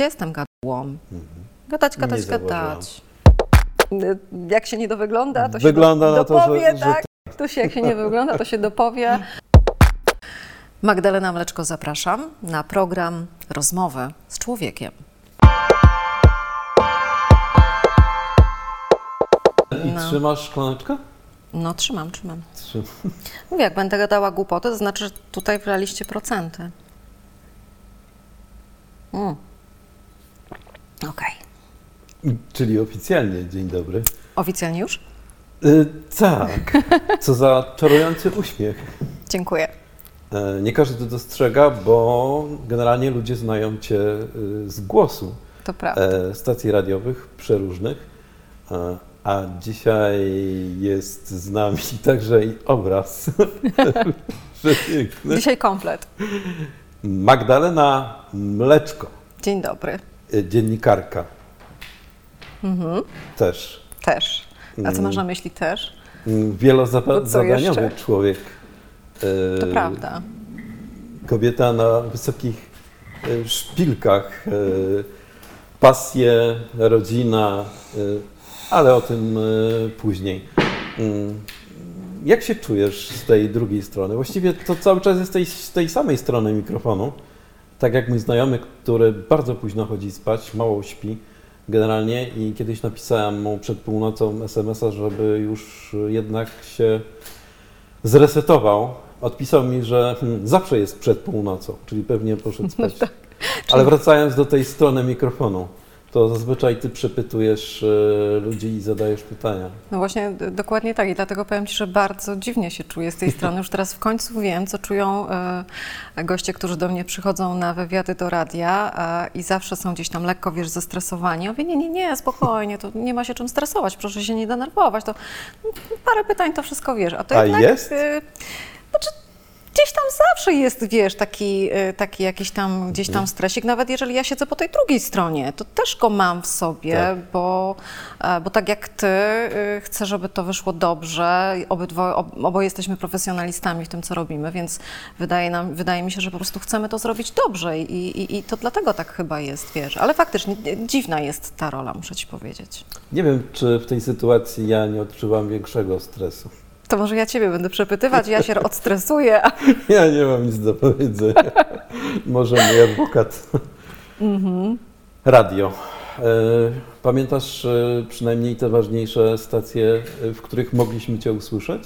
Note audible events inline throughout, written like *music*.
Jestem gadułą. Gadać, gadać, gadać. Y, Jak się nie dowygląda, to się Wygląda do, na to, że- dopowie, że tak? Się, jak się nie wygląda, to się dopowie. Magdalena Mleczko zapraszam na program Rozmowy z człowiekiem. I No. trzymasz szklaneczkę? No trzymam, trzymam. Trzymam. Mówię, jak będę gadała głupotę, to znaczy, że tutaj wlaliście procenty. Mm. Okej. Czyli oficjalnie, dzień dobry. Oficjalnie już? Y, tak, co za czarujący uśmiech. Dziękuję. E, Nie każdy to dostrzega, bo generalnie ludzie znają Cię y, z głosu To prawda. e, stacji radiowych przeróżnych. E, A dzisiaj jest z nami *laughs* także i obraz. *laughs* Dzisiaj komplet. Magdalena Mleczko, Dzień dobry. E, dziennikarka. Też. Też. A co masz na myśli też? Mm, Wielozadaniowy człowiek. E, To prawda. Kobieta na wysokich e, szpilkach. Pasje, rodzina, ale o tym później. Mm, Jak się czujesz z tej drugiej strony? Właściwie to cały czas jesteś z tej samej strony mikrofonu. Tak jak mój znajomy, który bardzo późno chodzi spać, mało śpi generalnie i kiedyś napisałem mu przed północą SMS-a, żeby już jednak się zresetował. Odpisał mi, że hmm, zawsze jest przed północą, czyli pewnie poszedł spać. Ale wracając do tej strony mikrofonu, to zazwyczaj ty przepytujesz e, ludzi i zadajesz pytania. No właśnie, dokładnie tak. I dlatego powiem Ci, że bardzo dziwnie się czuję z tej *laughs* strony. Już teraz w końcu wiem, co czują e, goście, którzy do mnie przychodzą na wywiady do radia e, i zawsze są gdzieś tam lekko, wiesz, zestresowani. Ja mówię, nie, nie, nie, spokojnie, to nie ma się czym stresować, proszę się nie denerwować. To mm, parę pytań, to wszystko wiesz. A to A jednak... jest? e, znaczy, Gdzieś tam zawsze jest, wiesz, taki, e, taki jakiś tam gdzieś tam stresik, nawet jeżeli ja siedzę po tej drugiej stronie, to też go mam w sobie, Tak. bo, e, bo tak jak ty, y, chcę, żeby to wyszło dobrze. Obydwo, ob- oboje jesteśmy profesjonalistami w tym, co robimy, więc wydaje, nam, wydaje mi się, że po prostu chcemy to zrobić dobrze i, i, i to dlatego tak chyba jest, wiesz. Ale faktycznie e, dziwna jest ta rola, muszę ci powiedzieć. Nie wiem, czy w tej sytuacji ja nie odczuwam większego stresu. To może ja ciebie będę przepytywać, ja się odstresuję. a- *laughs* Ja nie mam nic do powiedzenia. Może mój adwokat. Radio. E, Pamiętasz e, przynajmniej te ważniejsze stacje, e, w których mogliśmy Cię usłyszeć?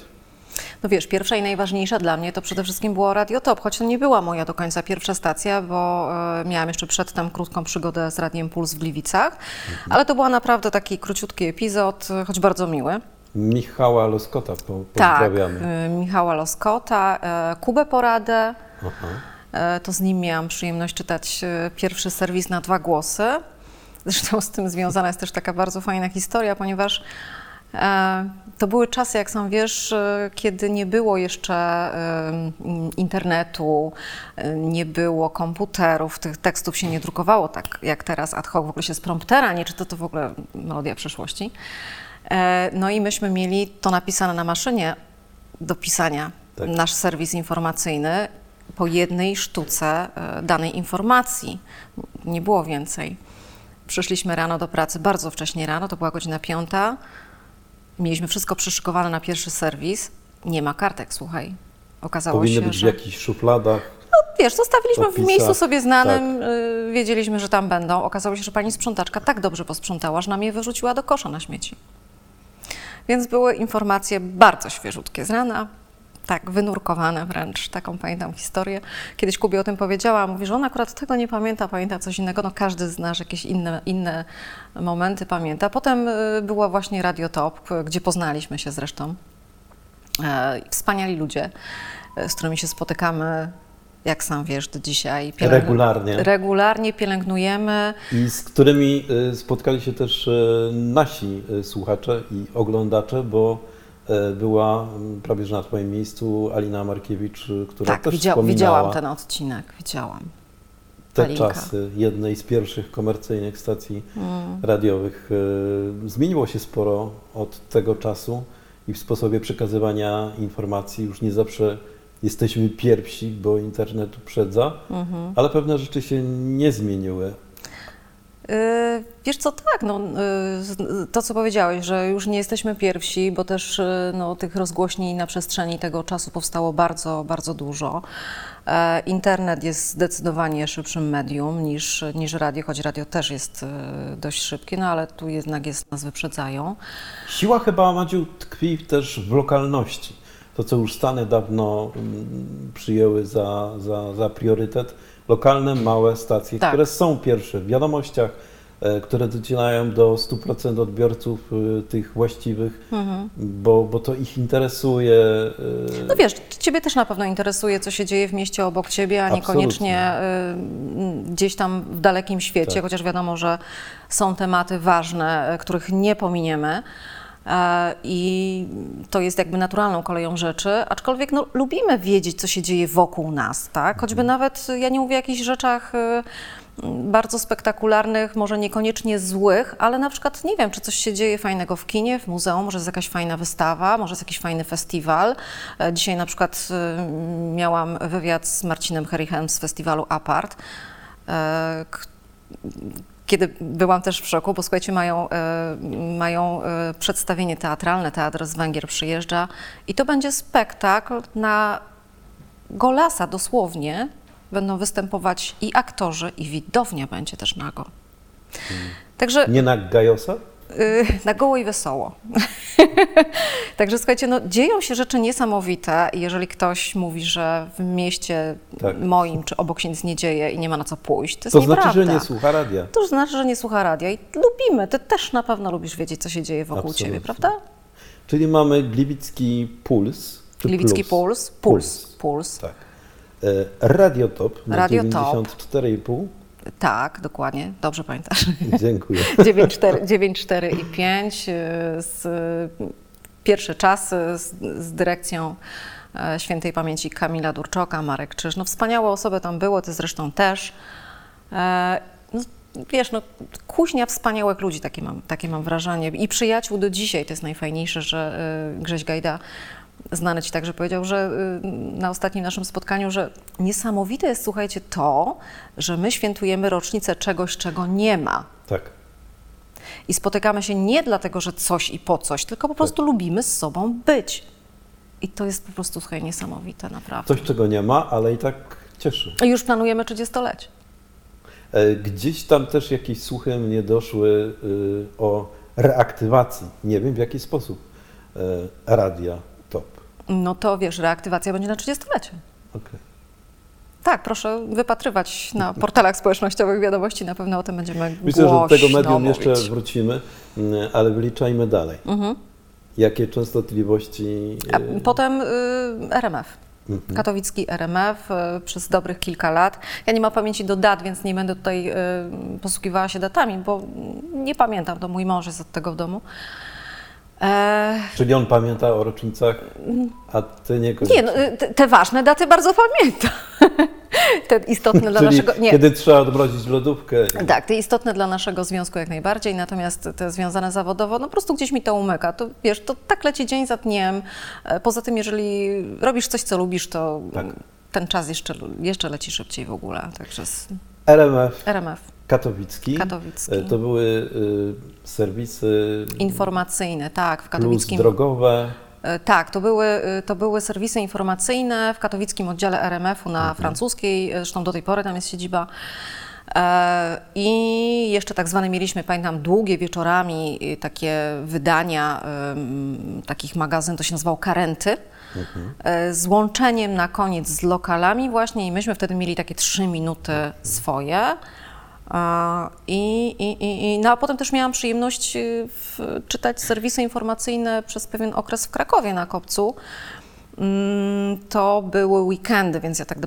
No wiesz, pierwsza i najważniejsza dla mnie to przede wszystkim było Radio Top, choć to nie była moja do końca pierwsza stacja, bo miałam jeszcze przedtem krótką przygodę z Radiem Puls w Gliwicach, ale to była naprawdę taki króciutki epizod, choć bardzo miły. Michała Loskota po, Tak, pozdrawiamy. e, Michała Loskota, e, Kubę Poradę, Aha. e, to z nim miałam przyjemność czytać pierwszy serwis na dwa głosy. Zresztą z tym związana jest też taka bardzo fajna historia, ponieważ to były czasy, jak sam wiesz, kiedy nie było jeszcze internetu, nie było komputerów, tych tekstów się nie drukowało tak jak teraz ad hoc, w ogóle się z promptera, nie czy to, to w ogóle melodia przeszłości. E, No i myśmy mieli to napisane na maszynie do pisania, Tak. nasz serwis informacyjny, po jednej sztuce e, danej informacji. Nie było więcej. Przyszliśmy rano do pracy, bardzo wcześnie rano, to była godzina piąta. Mieliśmy wszystko przyszykowane na pierwszy serwis. Nie ma kartek, słuchaj. Okazało Powinny się, być w że... jakichś szufladach. Wiesz, zostawiliśmy w miejscu sobie znanym, tak. y, wiedzieliśmy, że tam będą. Okazało się, że pani sprzątaczka tak dobrze posprzątała, że nam je wyrzuciła do kosza na śmieci. Więc były informacje bardzo świeżutkie z rana, tak wynurkowane wręcz, taką pamiętam historię. Kiedyś Kubie o tym powiedziała, mówi, że on akurat tego nie pamięta, pamięta coś innego, no każdy z nas jakieś inne, inne momenty pamięta. Potem y, była właśnie Radio Top, y, gdzie poznaliśmy się zresztą. E, Wspaniali ludzie, e, z którymi się spotykamy, jak sam wiesz, do dzisiaj. Pielęgnu- Regularnie. Regularnie pielęgnujemy. I z którymi y, spotkali się też y, nasi y, słuchacze i oglądacze, bo była mm, prawie że na Twoim miejscu Alina Markiewicz, która Tak, też widzia- wspominała widziałam ten odcinek, widziałam. te Alinka. czasy jednej z pierwszych komercyjnych stacji Mm. radiowych. Zmieniło się sporo od tego czasu i w sposobie przekazywania informacji już nie zawsze jesteśmy pierwsi, bo internet uprzedza, Mhm. ale pewne rzeczy się nie zmieniły. Y, Wiesz co, tak, no, y, to co powiedziałeś, że już nie jesteśmy pierwsi, bo też y, no, tych rozgłośni na przestrzeni tego czasu powstało bardzo, bardzo dużo. E, Internet jest zdecydowanie szybszym medium niż, niż radio, choć radio też jest dość szybkie, no ale tu jednak jest, nas wyprzedzają. Siła chyba, Madziu, tkwi też w lokalności. To, co już Stany dawno mm, przyjęły za, za, za priorytet. Lokalne, małe stacje, Tak. które są pierwsze w wiadomościach, e, które docierają do 100% odbiorców e, tych właściwych, Mhm. bo, bo to ich interesuje. e, No wiesz, ciebie też na pewno interesuje, co się dzieje w mieście obok ciebie, a niekoniecznie gdzieś tam w dalekim świecie, Tak. chociaż wiadomo, że są tematy ważne, których nie pominiemy. E, I to jest jakby naturalną koleją rzeczy, aczkolwiek no, lubimy wiedzieć, co się dzieje wokół nas, tak? Choćby nawet, y, ja nie mówię o jakichś rzeczach y, bardzo spektakularnych, może niekoniecznie złych, ale na przykład nie wiem, czy coś się dzieje fajnego w kinie, w muzeum, może jest jakaś fajna wystawa, może jest jakiś fajny festiwal. E, Dzisiaj na przykład y, miałam wywiad z Marcinem Herichem z festiwalu Apart. Kiedy byłam też w szoku, bo słuchajcie, mają, e, mają e, przedstawienie teatralne, teatr z Węgier przyjeżdża i to będzie spektakl na golasa dosłownie. Będą występować i aktorzy, i widownia będzie też nago. Także Nie na Gajosa? Y, na goło i wesoło. *laughs* Także słuchajcie, no, dzieją się rzeczy niesamowite jeżeli ktoś mówi, że w mieście Tak. moim czy obok się nic nie dzieje i nie ma na co pójść, to jest To nieprawda. znaczy, że nie słucha radia. To znaczy, że nie słucha radia i lubimy. Ty też na pewno lubisz wiedzieć, co się dzieje wokół Absolutnie. ciebie, prawda? Czyli mamy Gliwicki Puls. Gliwicki plus? Puls. Puls. Puls. Tak. E, Radiotop na Radiotop. 94,5. Tak, dokładnie. Dobrze pamiętasz. Dziękuję. 9, 4, 9, 4 i 5. y, Z, pierwszy czas z, z dyrekcją e, świętej pamięci Kamila Durczoka, Marek Krzyż. No wspaniałe osoby tam było, ty zresztą też. E, No, wiesz, no, kuźnia wspaniałych ludzi, takie mam, takie mam wrażenie. I przyjaciół do dzisiaj, to jest najfajniejsze, że y, Grześ Gajda, znany Ci także powiedział, że y, na ostatnim naszym spotkaniu, że niesamowite jest, słuchajcie, to, że my świętujemy rocznicę czegoś, czego nie ma. Tak. I spotykamy się nie dlatego, że coś i po coś, tylko po prostu lubimy z sobą być. I to jest po prostu słuchaj, niesamowite, naprawdę. Coś, czego nie ma, ale i tak cieszy. I już planujemy 30-lecie. E, Gdzieś tam też jakieś słuchy mnie doszły y, o reaktywacji. Nie wiem w jaki sposób. e, Radia. No to wiesz, reaktywacja będzie na 30-lecie. Okej. Tak, proszę wypatrywać na portalach społecznościowych wiadomości, na pewno o tym będziemy Myślę, że do tego medium mówić. jeszcze wrócimy, mm, ale wyliczajmy dalej. Mhm. Jakie częstotliwości. A y, potem y, RMF. Mhm. Katowicki RMF y, przez dobrych kilka lat. Ja nie mam pamięci do dat, więc nie będę tutaj y, posługiwała się datami, bo nie pamiętam, to mój mąż jest od tego w domu. E, Czyli on pamięta o rocznicach, a ty nie nie, no, y, te, te ważne daty bardzo pamiętam. *laughs* te istotne dla Czyli naszego. Nie, kiedy trzeba odmrozić lodówkę. Tak, te istotne dla naszego związku jak najbardziej, natomiast te związane zawodowo, no po prostu gdzieś mi to umyka. To wiesz, to tak leci dzień za dniem. E, Poza tym, jeżeli robisz coś, co lubisz, to Tak. ten czas jeszcze, jeszcze leci szybciej w ogóle. Także z RMF RMF Katowicki. katowicki. E, To były y, serwisy Informacyjne, tak, w plus katowickim. drogowe. E, Tak, to były, e, to były serwisy informacyjne w katowickim oddziale RMF-u na francuskiej, e, zresztą do tej pory tam jest siedziba. E, I jeszcze tak zwane mieliśmy, pamiętam, długie wieczorami e, takie wydania takich magazyn, to się nazywało Karenty, e, z łączeniem na koniec z lokalami właśnie i myśmy wtedy mieli takie trzy minuty swoje. I, i, i, no a potem też miałam przyjemność y, w, czytać serwisy informacyjne przez pewien okres w Krakowie na Kopcu. Mm, To były weekendy, więc ja tak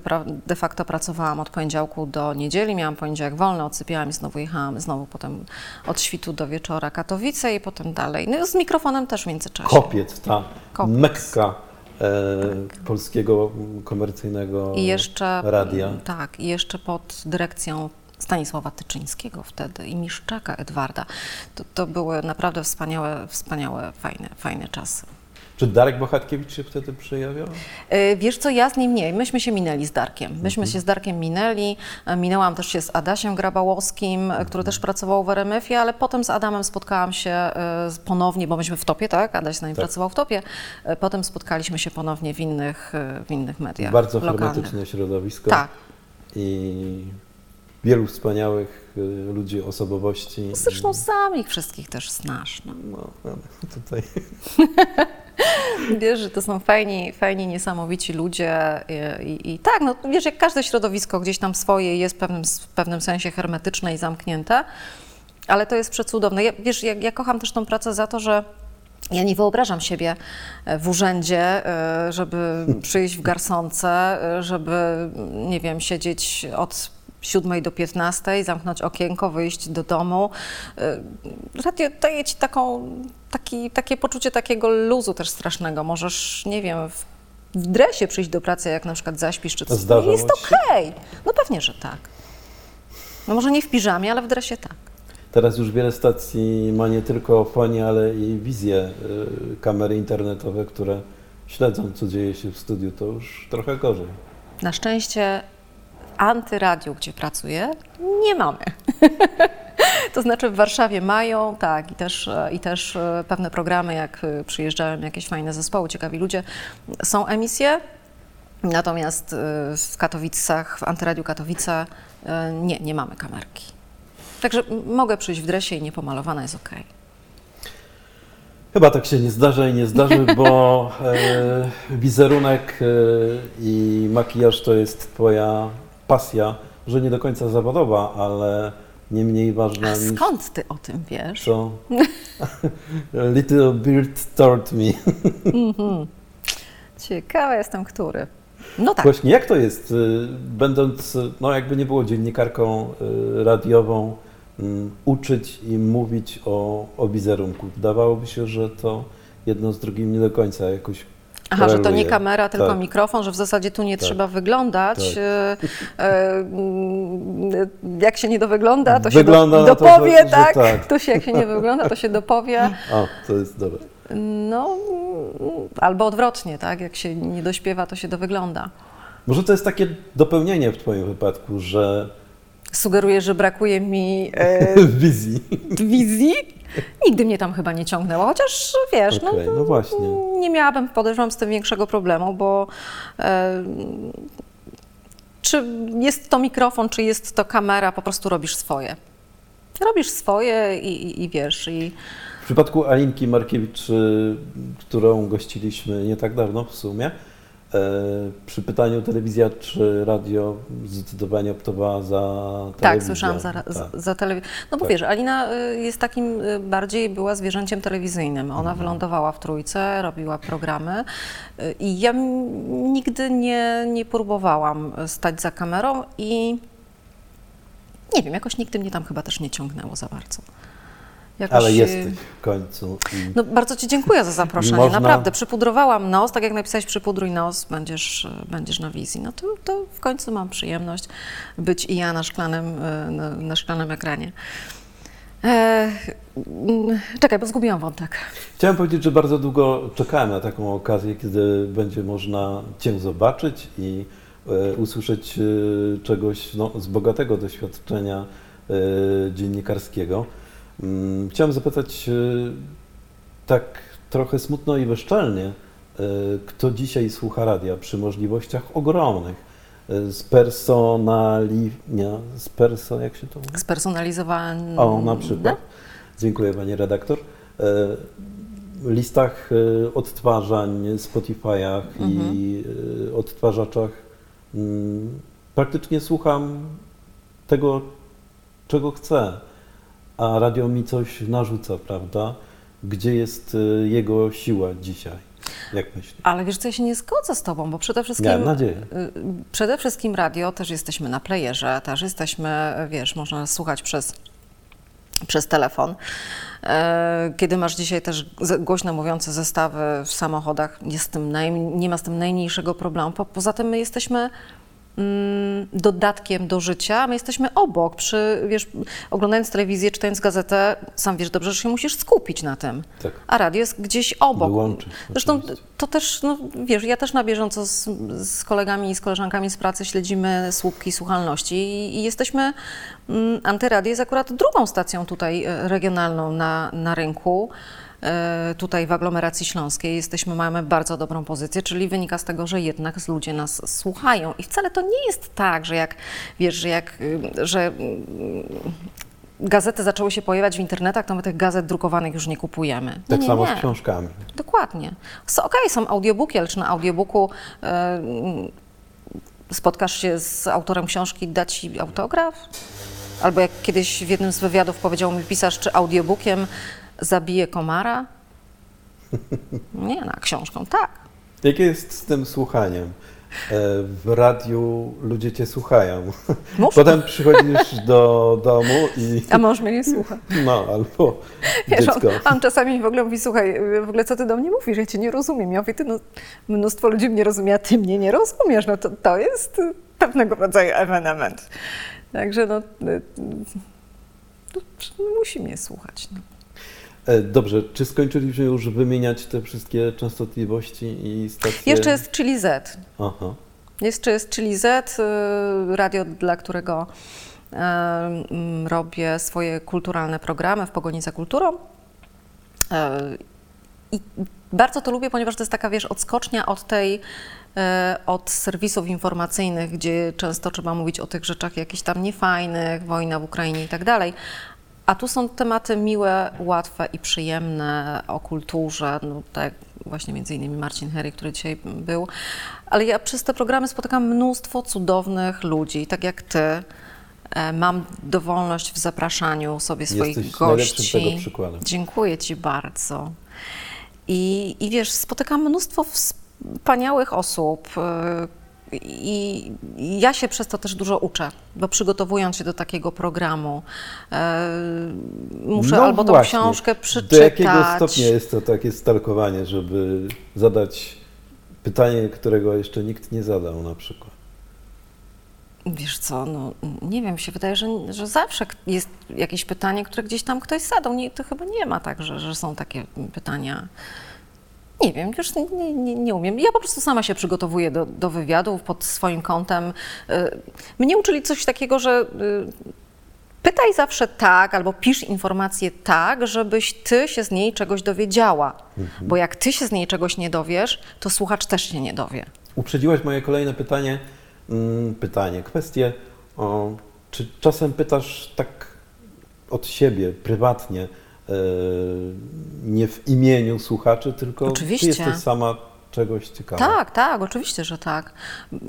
de, facto pracowałam od poniedziałku do niedzieli. Miałam poniedziałek wolny, odsypiałam i znowu jechałam, znowu potem od świtu do wieczora Katowice i potem dalej. No z mikrofonem też w międzyczasie. Kopiec, ta Kopiec. mekka e, polskiego m, komercyjnego I jeszcze, radia. Tak, i jeszcze pod dyrekcją Stanisława Tyczyńskiego wtedy i Miszczaka Edwarda. To, to były naprawdę wspaniałe, wspaniałe, fajne, fajne czasy. Czy Darek Bohatkiewicz się wtedy przejawiał? E, wiesz co, ja z nim nie. Myśmy się minęli z Darkiem. Myśmy się z Darkiem minęli. E, Minęłam też się z Adasiem Grabałowskim, e, który też pracował w RMF-ie, ale potem z Adamem spotkałam się ponownie, bo myśmy w Topie, tak? Adaś z nami Tak. pracował w Topie. Potem spotkaliśmy się ponownie w innych, w innych mediach Bardzo lokalnych. hermetyczne środowisko Tak. i wielu wspaniałych y, ludzi, osobowości. Zresztą sam ich wszystkich też znasz. No. No, ale *laughs* tutaj Wiesz, że to są fajni, fajni niesamowici ludzie i, i, i tak, no wiesz, jak każde środowisko gdzieś tam swoje jest w pewnym, w pewnym sensie hermetyczne i zamknięte, ale to jest przecudowne. Ja, wiesz, ja, ja kocham też tą pracę za to, że ja nie wyobrażam siebie e, w urzędzie, e, żeby przyjść w garsonce, e, żeby, nie wiem, siedzieć od 7 do 15, zamknąć okienko, wyjść do domu. E, Radio daje ci taką, taki, takie poczucie takiego luzu też strasznego. Możesz, nie wiem, w, w dresie przyjść do pracy, jak na przykład zaśpisz czy coś. Zdarzało Jest okej. No pewnie, że tak. No może nie w piżamie, ale w dresie tak. teraz już wiele stacji ma nie tylko fonię, ale i wizję, y, kamery internetowe, które śledzą, co dzieje się w studiu. To już trochę gorzej. Na szczęście antyradiu, gdzie pracuję, nie mamy. *laughs* to znaczy w Warszawie mają, tak, i też, i też e, pewne programy, jak e, przyjeżdżają jakieś fajne zespoły, ciekawi ludzie, są emisje. Natomiast e, w Katowicach, w antyradiu Katowice nie, nie mamy kamerki. Także mogę przyjść w dresie i niepomalowana jest okej. Chyba tak się nie zdarza i nie zdarzy, *laughs* bo e, wizerunek e, i makijaż to jest Twoja pasja, że nie do końca zawodowa, ale nie mniej ważna A niż skąd ty o tym wiesz? co *laughs* Little Bird told me. Ciekawa jestem, który. No tak. Właśnie jak to jest, y, będąc, y, no jakby nie było dziennikarką y, radiową, mm, uczyć i mówić o, o wizerunku? Wydawałoby się, że to jedno z drugim nie do końca jakoś Aha, że to nie kamera, tylko Tak. mikrofon, że w zasadzie tu nie Tak. trzeba wyglądać. Tak. E, e, jak się nie dowygląda, to Wygląda się do, to, że- dopowie, że tak? tak. *laughs* To się, jak się nie wygląda, to się dopowie. *laughs* O, to jest dobre. No, albo odwrotnie, tak? Jak się nie dośpiewa, to się dowygląda. Może to jest takie dopełnienie w Twoim wypadku, że Sugeruję, że brakuje mi e, *laughs* wizji. wizji. Nigdy mnie tam chyba nie ciągnęło, chociaż wiesz, Okej, no, no właśnie. nie miałabym, podejrzewam, z tym większego problemu, bo e, czy jest to mikrofon, czy jest to kamera, po prostu robisz swoje. Robisz swoje i, i, i wiesz, i W przypadku Alinki Markiewicz, y, którą gościliśmy nie tak dawno w sumie, przy pytaniu telewizja czy radio zdecydowanie optowała za telewizję. tak, słyszałam za, Tak. za, za telewizję. No bo Tak. wiesz, Alina y, jest takim, y, bardziej była zwierzęciem telewizyjnym. Ona Mhm. wylądowała w trójce, robiła programy i ja nigdy nie, nie próbowałam stać za kamerą i nie wiem, jakoś nigdy mnie tam chyba też nie ciągnęło za bardzo. Jakoś, Ale y, jesteś w końcu. No, bardzo Ci dziękuję za zaproszenie. Można- Naprawdę, przypudrowałam nos, tak jak napisałeś, przypudruj nos, będziesz, e, będziesz na wizji. No to, to w końcu mam przyjemność być i ja na szklanym, e, na, szklanym ekranie. E, mm, czekaj, bo zgubiłam wątek. Chciałem powiedzieć, że bardzo długo czekałem na taką okazję, kiedy będzie można Cię zobaczyć i e, usłyszeć e, czegoś no, z bogatego doświadczenia e, dziennikarskiego. Mm, Chciałem zapytać e, tak trochę smutno i bezczelnie, e, kto dzisiaj słucha radia przy możliwościach ogromnych, e, spersonali... nie, sperso... jak się to mówi? Spersonalizowałem. O, na przykład. Dziękuję Pani redaktor. Listach odtwarzań, Spotify'ach i e, odtwarzaczach mm, praktycznie słucham tego, czego chcę, a radio mi coś narzuca, prawda? Gdzie jest e, jego siła dzisiaj? Jak myślisz? Ale wiesz co, ja się nie zgodzę z Tobą, bo przede wszystkim... Miałem nadzieję. y, Przede wszystkim radio, też jesteśmy na playerze, też jesteśmy, wiesz, można słuchać przez, przez telefon. E, Kiedy masz dzisiaj też głośno mówiące zestawy w samochodach, jest tym najm- nie ma z tym najmniejszego problemu. Po, poza tym my jesteśmy dodatkiem do życia. My jesteśmy obok, przy, wiesz, oglądając telewizję, czytając gazetę, sam wiesz dobrze, że się musisz skupić na tym. Tak. A radio jest gdzieś obok. Wyłączyć, Zresztą oczywiście. to też, no, wiesz, ja też na bieżąco z, z kolegami i z koleżankami z pracy śledzimy słupki słuchalności i, i jesteśmy, mm, Antyradio jest akurat drugą stacją tutaj e, regionalną na, na rynku. E, Tutaj w aglomeracji śląskiej jesteśmy, mamy bardzo dobrą pozycję, czyli wynika z tego, że jednak ludzie nas słuchają. I wcale to nie jest tak, że jak wiesz, że jak, y, że mm, gazety zaczęły się pojawiać w internetach, to my tych gazet drukowanych już nie kupujemy. Nie, Tak nie, samo nie. z książkami. Dokładnie. So, Okej, są audiobooki, ale czy na audiobooku mm, spotkasz się z autorem książki, da ci autograf? Albo jak kiedyś w jednym z wywiadów powiedział mi pisarz, czy audiobookiem zabije komara? *laughs* Nie, na książką tak. Jakie jest z tym słuchaniem? E, W radiu ludzie cię słuchają. Mów. Potem przychodzisz do domu i A mąż mnie nie słucha. no, albo Wiesz, on, dziecko. on czasami w ogóle mówi, słuchaj, w ogóle co ty do mnie mówisz, ja cię nie rozumiem. Ja mówię, ty no, mnóstwo ludzi mnie rozumie, a ty mnie nie rozumiesz. No to, to jest pewnego rodzaju ewenement. Także no, y, y, no, musi mnie słuchać. No. E, Dobrze, czy skończyliśmy już wymieniać te wszystkie częstotliwości i stacje? Jeszcze jest Chili Z. Aha. Jeszcze jest Chili Z, y, radio, dla którego mm, robię swoje kulturalne programy w pogoni za kulturą. Y, I bardzo to lubię, ponieważ to jest taka, wiesz, odskocznia od tej, e, od serwisów informacyjnych, gdzie często trzeba mówić o tych rzeczach jakichś tam niefajnych, wojna w Ukrainie i tak dalej. A tu są tematy miłe, łatwe i przyjemne o kulturze, no tak właśnie między innymi Marcin Herry, który dzisiaj był. Ale ja przez te programy spotykam mnóstwo cudownych ludzi, tak jak ty. E, Mam dowolność w zapraszaniu sobie swoich Jesteś gości. tego przykładem. Dziękuję Ci bardzo. I, I wiesz, spotykam mnóstwo wspaniałych osób. I ja się przez to też dużo uczę, bo przygotowując się do takiego programu, e, muszę No albo tą właśnie. książkę Do przeczytać. jakiego stopnia jest to takie stalkowanie, żeby zadać pytanie, którego jeszcze nikt nie zadał na przykład? Wiesz co, no nie wiem, się wydaje, że, że zawsze jest jakieś pytanie, które gdzieś tam ktoś zadał. Nie, to chyba nie ma tak, że, że są takie pytania. Nie wiem, już nie, nie, nie umiem. Ja po prostu sama się przygotowuję do, do wywiadów pod swoim kątem. Y, Mnie uczyli coś takiego, że y, pytaj zawsze tak, albo pisz informację tak, żebyś ty się z niej czegoś dowiedziała. Bo jak ty się z niej czegoś nie dowiesz, to słuchacz też się nie dowie. Uprzedziłaś moje kolejne pytanie, mm, pytanie, kwestię, o, czy czasem pytasz tak od siebie, prywatnie, nie w imieniu słuchaczy, tylko Oczywiście. ty jesteś sama czegoś ciekawa. Tak, tak, oczywiście, że tak.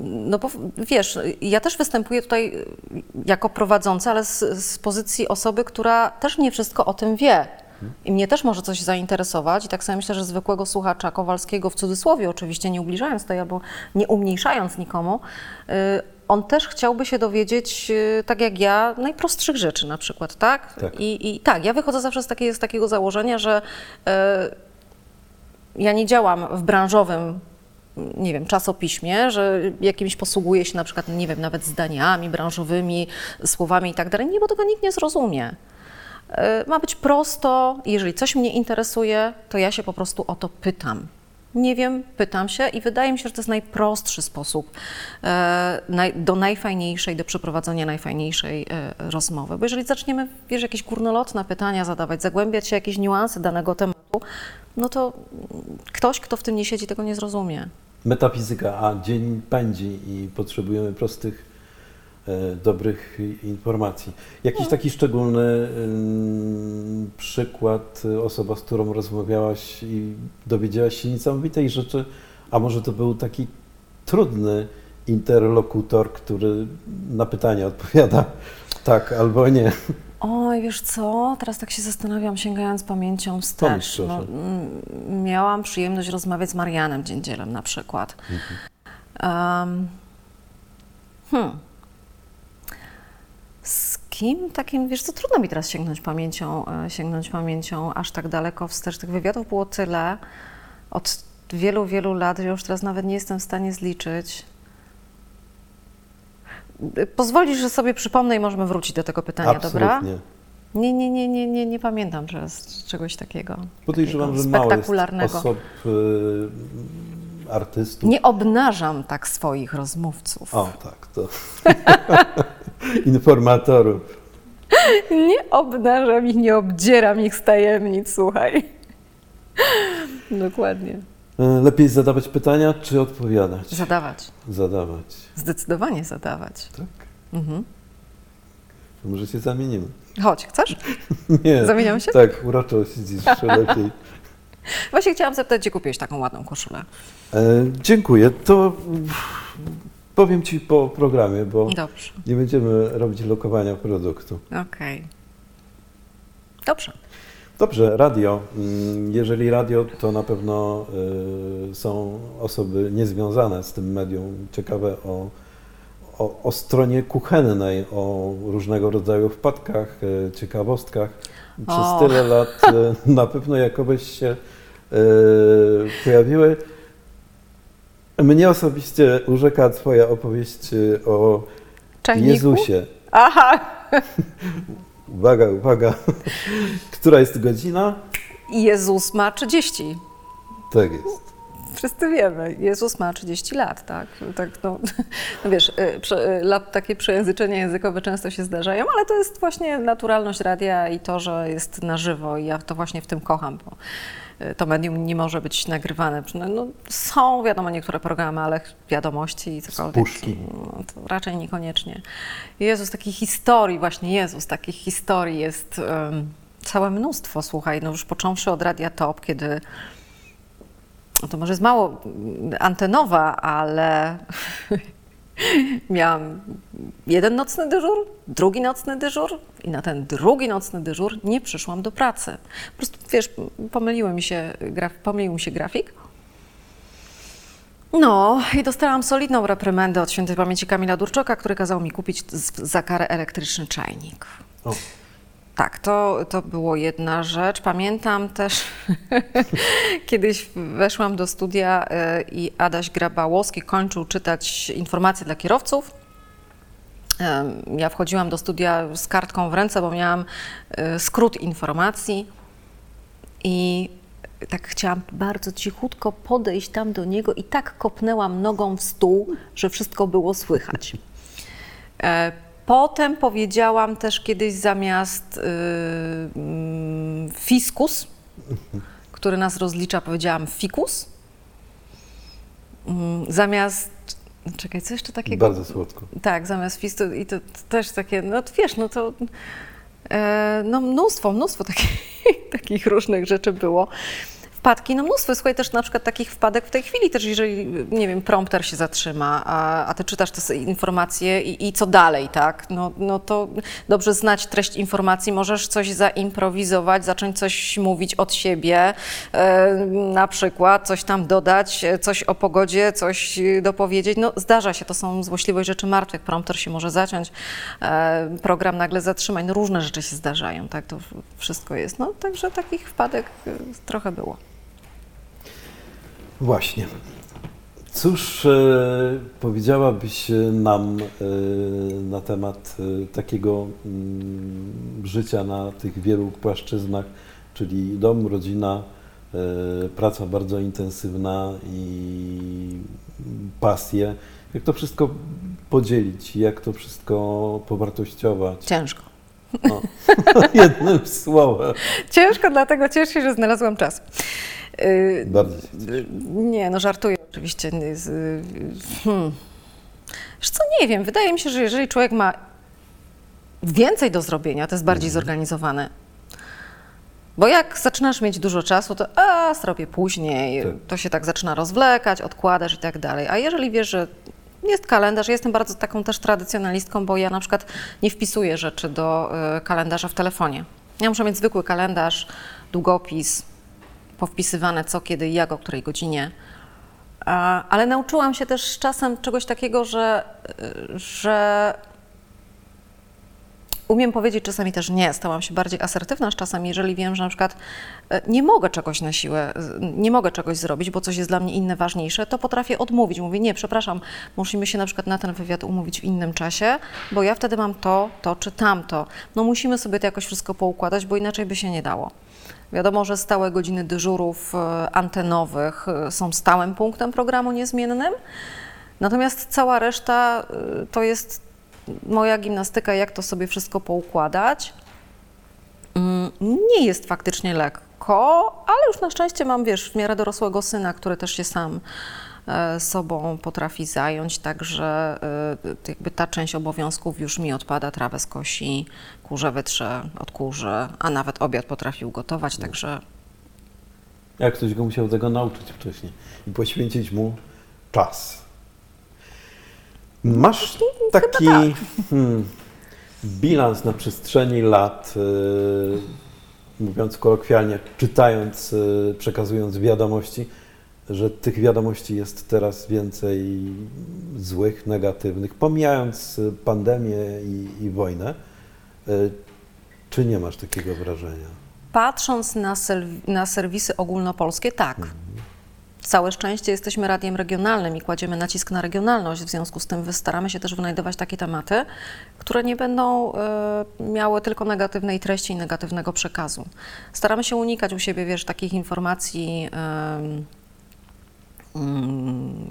No bo wiesz, ja też występuję tutaj jako prowadząca, ale z, z pozycji osoby, która też nie wszystko o tym wie. I mnie też może coś zainteresować. I tak samo myślę, że zwykłego słuchacza Kowalskiego, w cudzysłowie oczywiście, nie ubliżając tej albo nie umniejszając nikomu, y, on też chciałby się dowiedzieć, y, tak jak ja, najprostszych rzeczy na przykład, tak? Tak. I, I tak, ja wychodzę zawsze z, takiej, z takiego założenia, że y, ja nie działam w branżowym, nie wiem, czasopiśmie, że jakimś posługuję się na przykład, nie wiem, nawet zdaniami branżowymi, słowami i tak dalej. Nie, bo tego nikt nie zrozumie. E, Ma być prosto, jeżeli coś mnie interesuje, to ja się po prostu o to pytam. Nie wiem, pytam się i wydaje mi się, że to jest najprostszy sposób e, do najfajniejszej, do przeprowadzenia najfajniejszej e, rozmowy. Bo jeżeli zaczniemy, wiesz, jakieś górnolotne pytania zadawać, zagłębiać się jakieś niuanse danego tematu, no to ktoś, kto w tym nie siedzi, tego nie zrozumie. Metafizyka, a dzień pędzi i potrzebujemy prostych, dobrych i- informacji. Jakiś taki szczególny ym, przykład, y, osoba, z którą rozmawiałaś i dowiedziałaś się niesamowitej rzeczy, a może to był taki trudny interlokutor, który na pytania odpowiada *laughs* tak albo nie. Oj, wiesz co, teraz tak się zastanawiam, sięgając pamięcią Pomyśl, wstecz. No, mm, miałam przyjemność rozmawiać z Marianem Dziędzielem na przykład. Um, hmm. Kim takim, wiesz co, trudno mi teraz sięgnąć pamięcią, e, sięgnąć pamięcią aż tak daleko wstecz. Tych wywiadów było tyle, od wielu, wielu lat, że już teraz nawet nie jestem w stanie zliczyć. Pozwolisz, że sobie przypomnę i możemy wrócić do tego pytania, dobra? Absolutnie. Nie, nie, nie, nie, nie, nie pamiętam teraz czegoś takiego. Podejrzewam, takiego że mało jest spektakularnego. osób, y, artystów. Nie obnażam tak swoich rozmówców. O, tak, to. *laughs* Informatorów. Nie obnażam ich, nie obdzieram ich z tajemnic, słuchaj. Dokładnie. E, Lepiej zadawać pytania, czy odpowiadać? Zadawać. Zadawać. Zdecydowanie zadawać. Tak? Mhm. To może się zamienimy. Chodź, chcesz? *laughs* Nie. Zamieniamy się? Tak, uroczo siedzisz *laughs* lepiej. Właśnie chciałam zapytać, gdzie kupiłeś taką ładną koszulę? E, dziękuję. To powiem Ci po programie, bo Dobrze, nie będziemy robić lokowania produktu. okej. Dobrze. Dobrze, radio. Mm, Jeżeli radio, to na pewno y, są osoby niezwiązane z tym medium, ciekawe o, o, o stronie kuchennej, o różnego rodzaju wpadkach, y, ciekawostkach. Przez O. tyle lat y, na pewno jakoś się pojawiły. Mnie osobiście urzeka Twoja opowieść y, o Czajniku? Jezusie. Aha! *laughs* Uwaga, uwaga. *laughs* Która jest godzina? Jezus ma 30. Tak jest. Wszyscy wiemy, Jezus ma 30 lat, tak? tak no, *laughs* no wiesz, y, prze, y, lat, takie przejęzyczenia językowe często się zdarzają, ale to jest właśnie naturalność radia i to, że jest na żywo i ja to właśnie w tym kocham, bo to medium nie może być nagrywane. No, są, wiadomo, niektóre programy, ale wiadomości i cokolwiek. puszki. No, to raczej niekoniecznie. Jezus, takich historii, właśnie Jezus, takich historii jest em, całe mnóstwo, słuchaj, no już począwszy od Radia Top, kiedy no to może jest mało mm, antenowa, ale *laughs* miałam jeden nocny dyżur, drugi nocny dyżur i na ten drugi nocny dyżur nie przyszłam do pracy. Po prostu, wiesz, pomyliły mi się, graf, pomylił mi się grafik. No i dostałam solidną reprymendę od świętej pamięci Kamila Durczoka, który kazał mi kupić za karę elektryczny czajnik. O, Tak, to, to było jedna rzecz. Pamiętam też, *laughs* kiedyś weszłam do studia y, i Adaś Grabałowski kończył czytać informacje dla kierowców. Ja wchodziłam do studia z kartką w ręce, bo miałam y, skrót informacji i tak chciałam bardzo cichutko podejść tam do niego i tak kopnęłam nogą w stół, że wszystko było słychać. Potem powiedziałam też kiedyś zamiast y, mm, fiskus, który nas rozlicza, powiedziałam fikus. Mm, Zamiast, czekaj, co jeszcze takiego? bardzo słodko. Tak, zamiast fistu i to, to też takie, no wiesz, no to e, no mnóstwo, mnóstwo takich, *laughs* takich różnych rzeczy było. Wpadki, no mnóstwo. Słuchaj, też na przykład takich wpadek w tej chwili też, jeżeli, nie wiem, prompter się zatrzyma, a, a ty czytasz te informacje i, i co dalej, tak? No, no to dobrze znać treść informacji, możesz coś zaimprowizować, zacząć coś mówić od siebie, e, na przykład coś tam dodać, coś o pogodzie, coś dopowiedzieć. No zdarza się, to są złośliwość rzeczy martwych. Prompter się może zaciąć, e, program nagle zatrzymać, no różne rzeczy się zdarzają, tak? To wszystko jest. No także takich wpadek e, trochę było. Właśnie. Cóż e, powiedziałabyś nam e, na temat e, takiego mm, życia na tych wielu płaszczyznach, czyli dom, rodzina, e, praca bardzo intensywna i pasje. Jak to wszystko podzielić, jak to wszystko powartościować? Ciężko. No, *laughs* jednym słowem. Ciężko, dlatego cieszę się, że znalazłam czas. Y, Bardzo się y, Nie, no żartuję oczywiście. y, Hmm. Wiesz co, nie wiem, wydaje mi się, że jeżeli człowiek ma więcej do zrobienia, to jest bardziej zorganizowany. Bo jak zaczynasz mieć dużo czasu, to a, zrobię później, Tak. to się tak zaczyna rozwlekać, odkładasz i tak dalej. A jeżeli wiesz, że jest kalendarz, ja jestem bardzo taką też tradycjonalistką, bo ja na przykład nie wpisuję rzeczy do kalendarza w telefonie. Ja muszę mieć zwykły kalendarz, długopis, powpisywane co, kiedy, jak, o której godzinie. Ale nauczyłam się też czasem czegoś takiego, że, że umiem powiedzieć czasami też nie, stałam się bardziej asertywna z czasem, jeżeli wiem, że na przykład e, nie mogę czegoś na siłę, nie mogę czegoś zrobić, bo coś jest dla mnie inne ważniejsze, to potrafię odmówić. Mówię, nie, przepraszam, musimy się na przykład na ten wywiad umówić w innym czasie, bo ja wtedy mam to, to czy tamto. No musimy sobie to jakoś wszystko poukładać, bo inaczej by się nie dało. Wiadomo, że stałe godziny dyżurów e, antenowych e, są stałym punktem programu niezmiennym, natomiast cała reszta e, to jest moja gimnastyka, jak to sobie wszystko poukładać. Mm, Nie jest faktycznie lekko, ale już na szczęście mam, wiesz, w miarę dorosłego syna, który też się sam sobą potrafi zająć, także e, jakby ta część obowiązków już mi odpada, trawę skosi, kurze wytrze, odkurzy, a nawet obiad potrafi ugotować, także Jak ktoś go musiał tego nauczyć wcześniej i poświęcić mu czas. Masz taki hmm, bilans na przestrzeni lat, yy, mówiąc kolokwialnie, czytając, yy, przekazując wiadomości, że tych wiadomości jest teraz więcej złych, negatywnych, pomijając y, pandemię i, i wojnę. Yy, czy nie masz takiego wrażenia? Patrząc na, na serwisy ogólnopolskie, tak. Całe szczęście jesteśmy radiem regionalnym i kładziemy nacisk na regionalność. W związku z tym staramy się też wynajdować takie tematy, które nie będą e, miały tylko negatywnej treści i negatywnego przekazu. Staramy się unikać u siebie, wiesz, takich informacji. mm,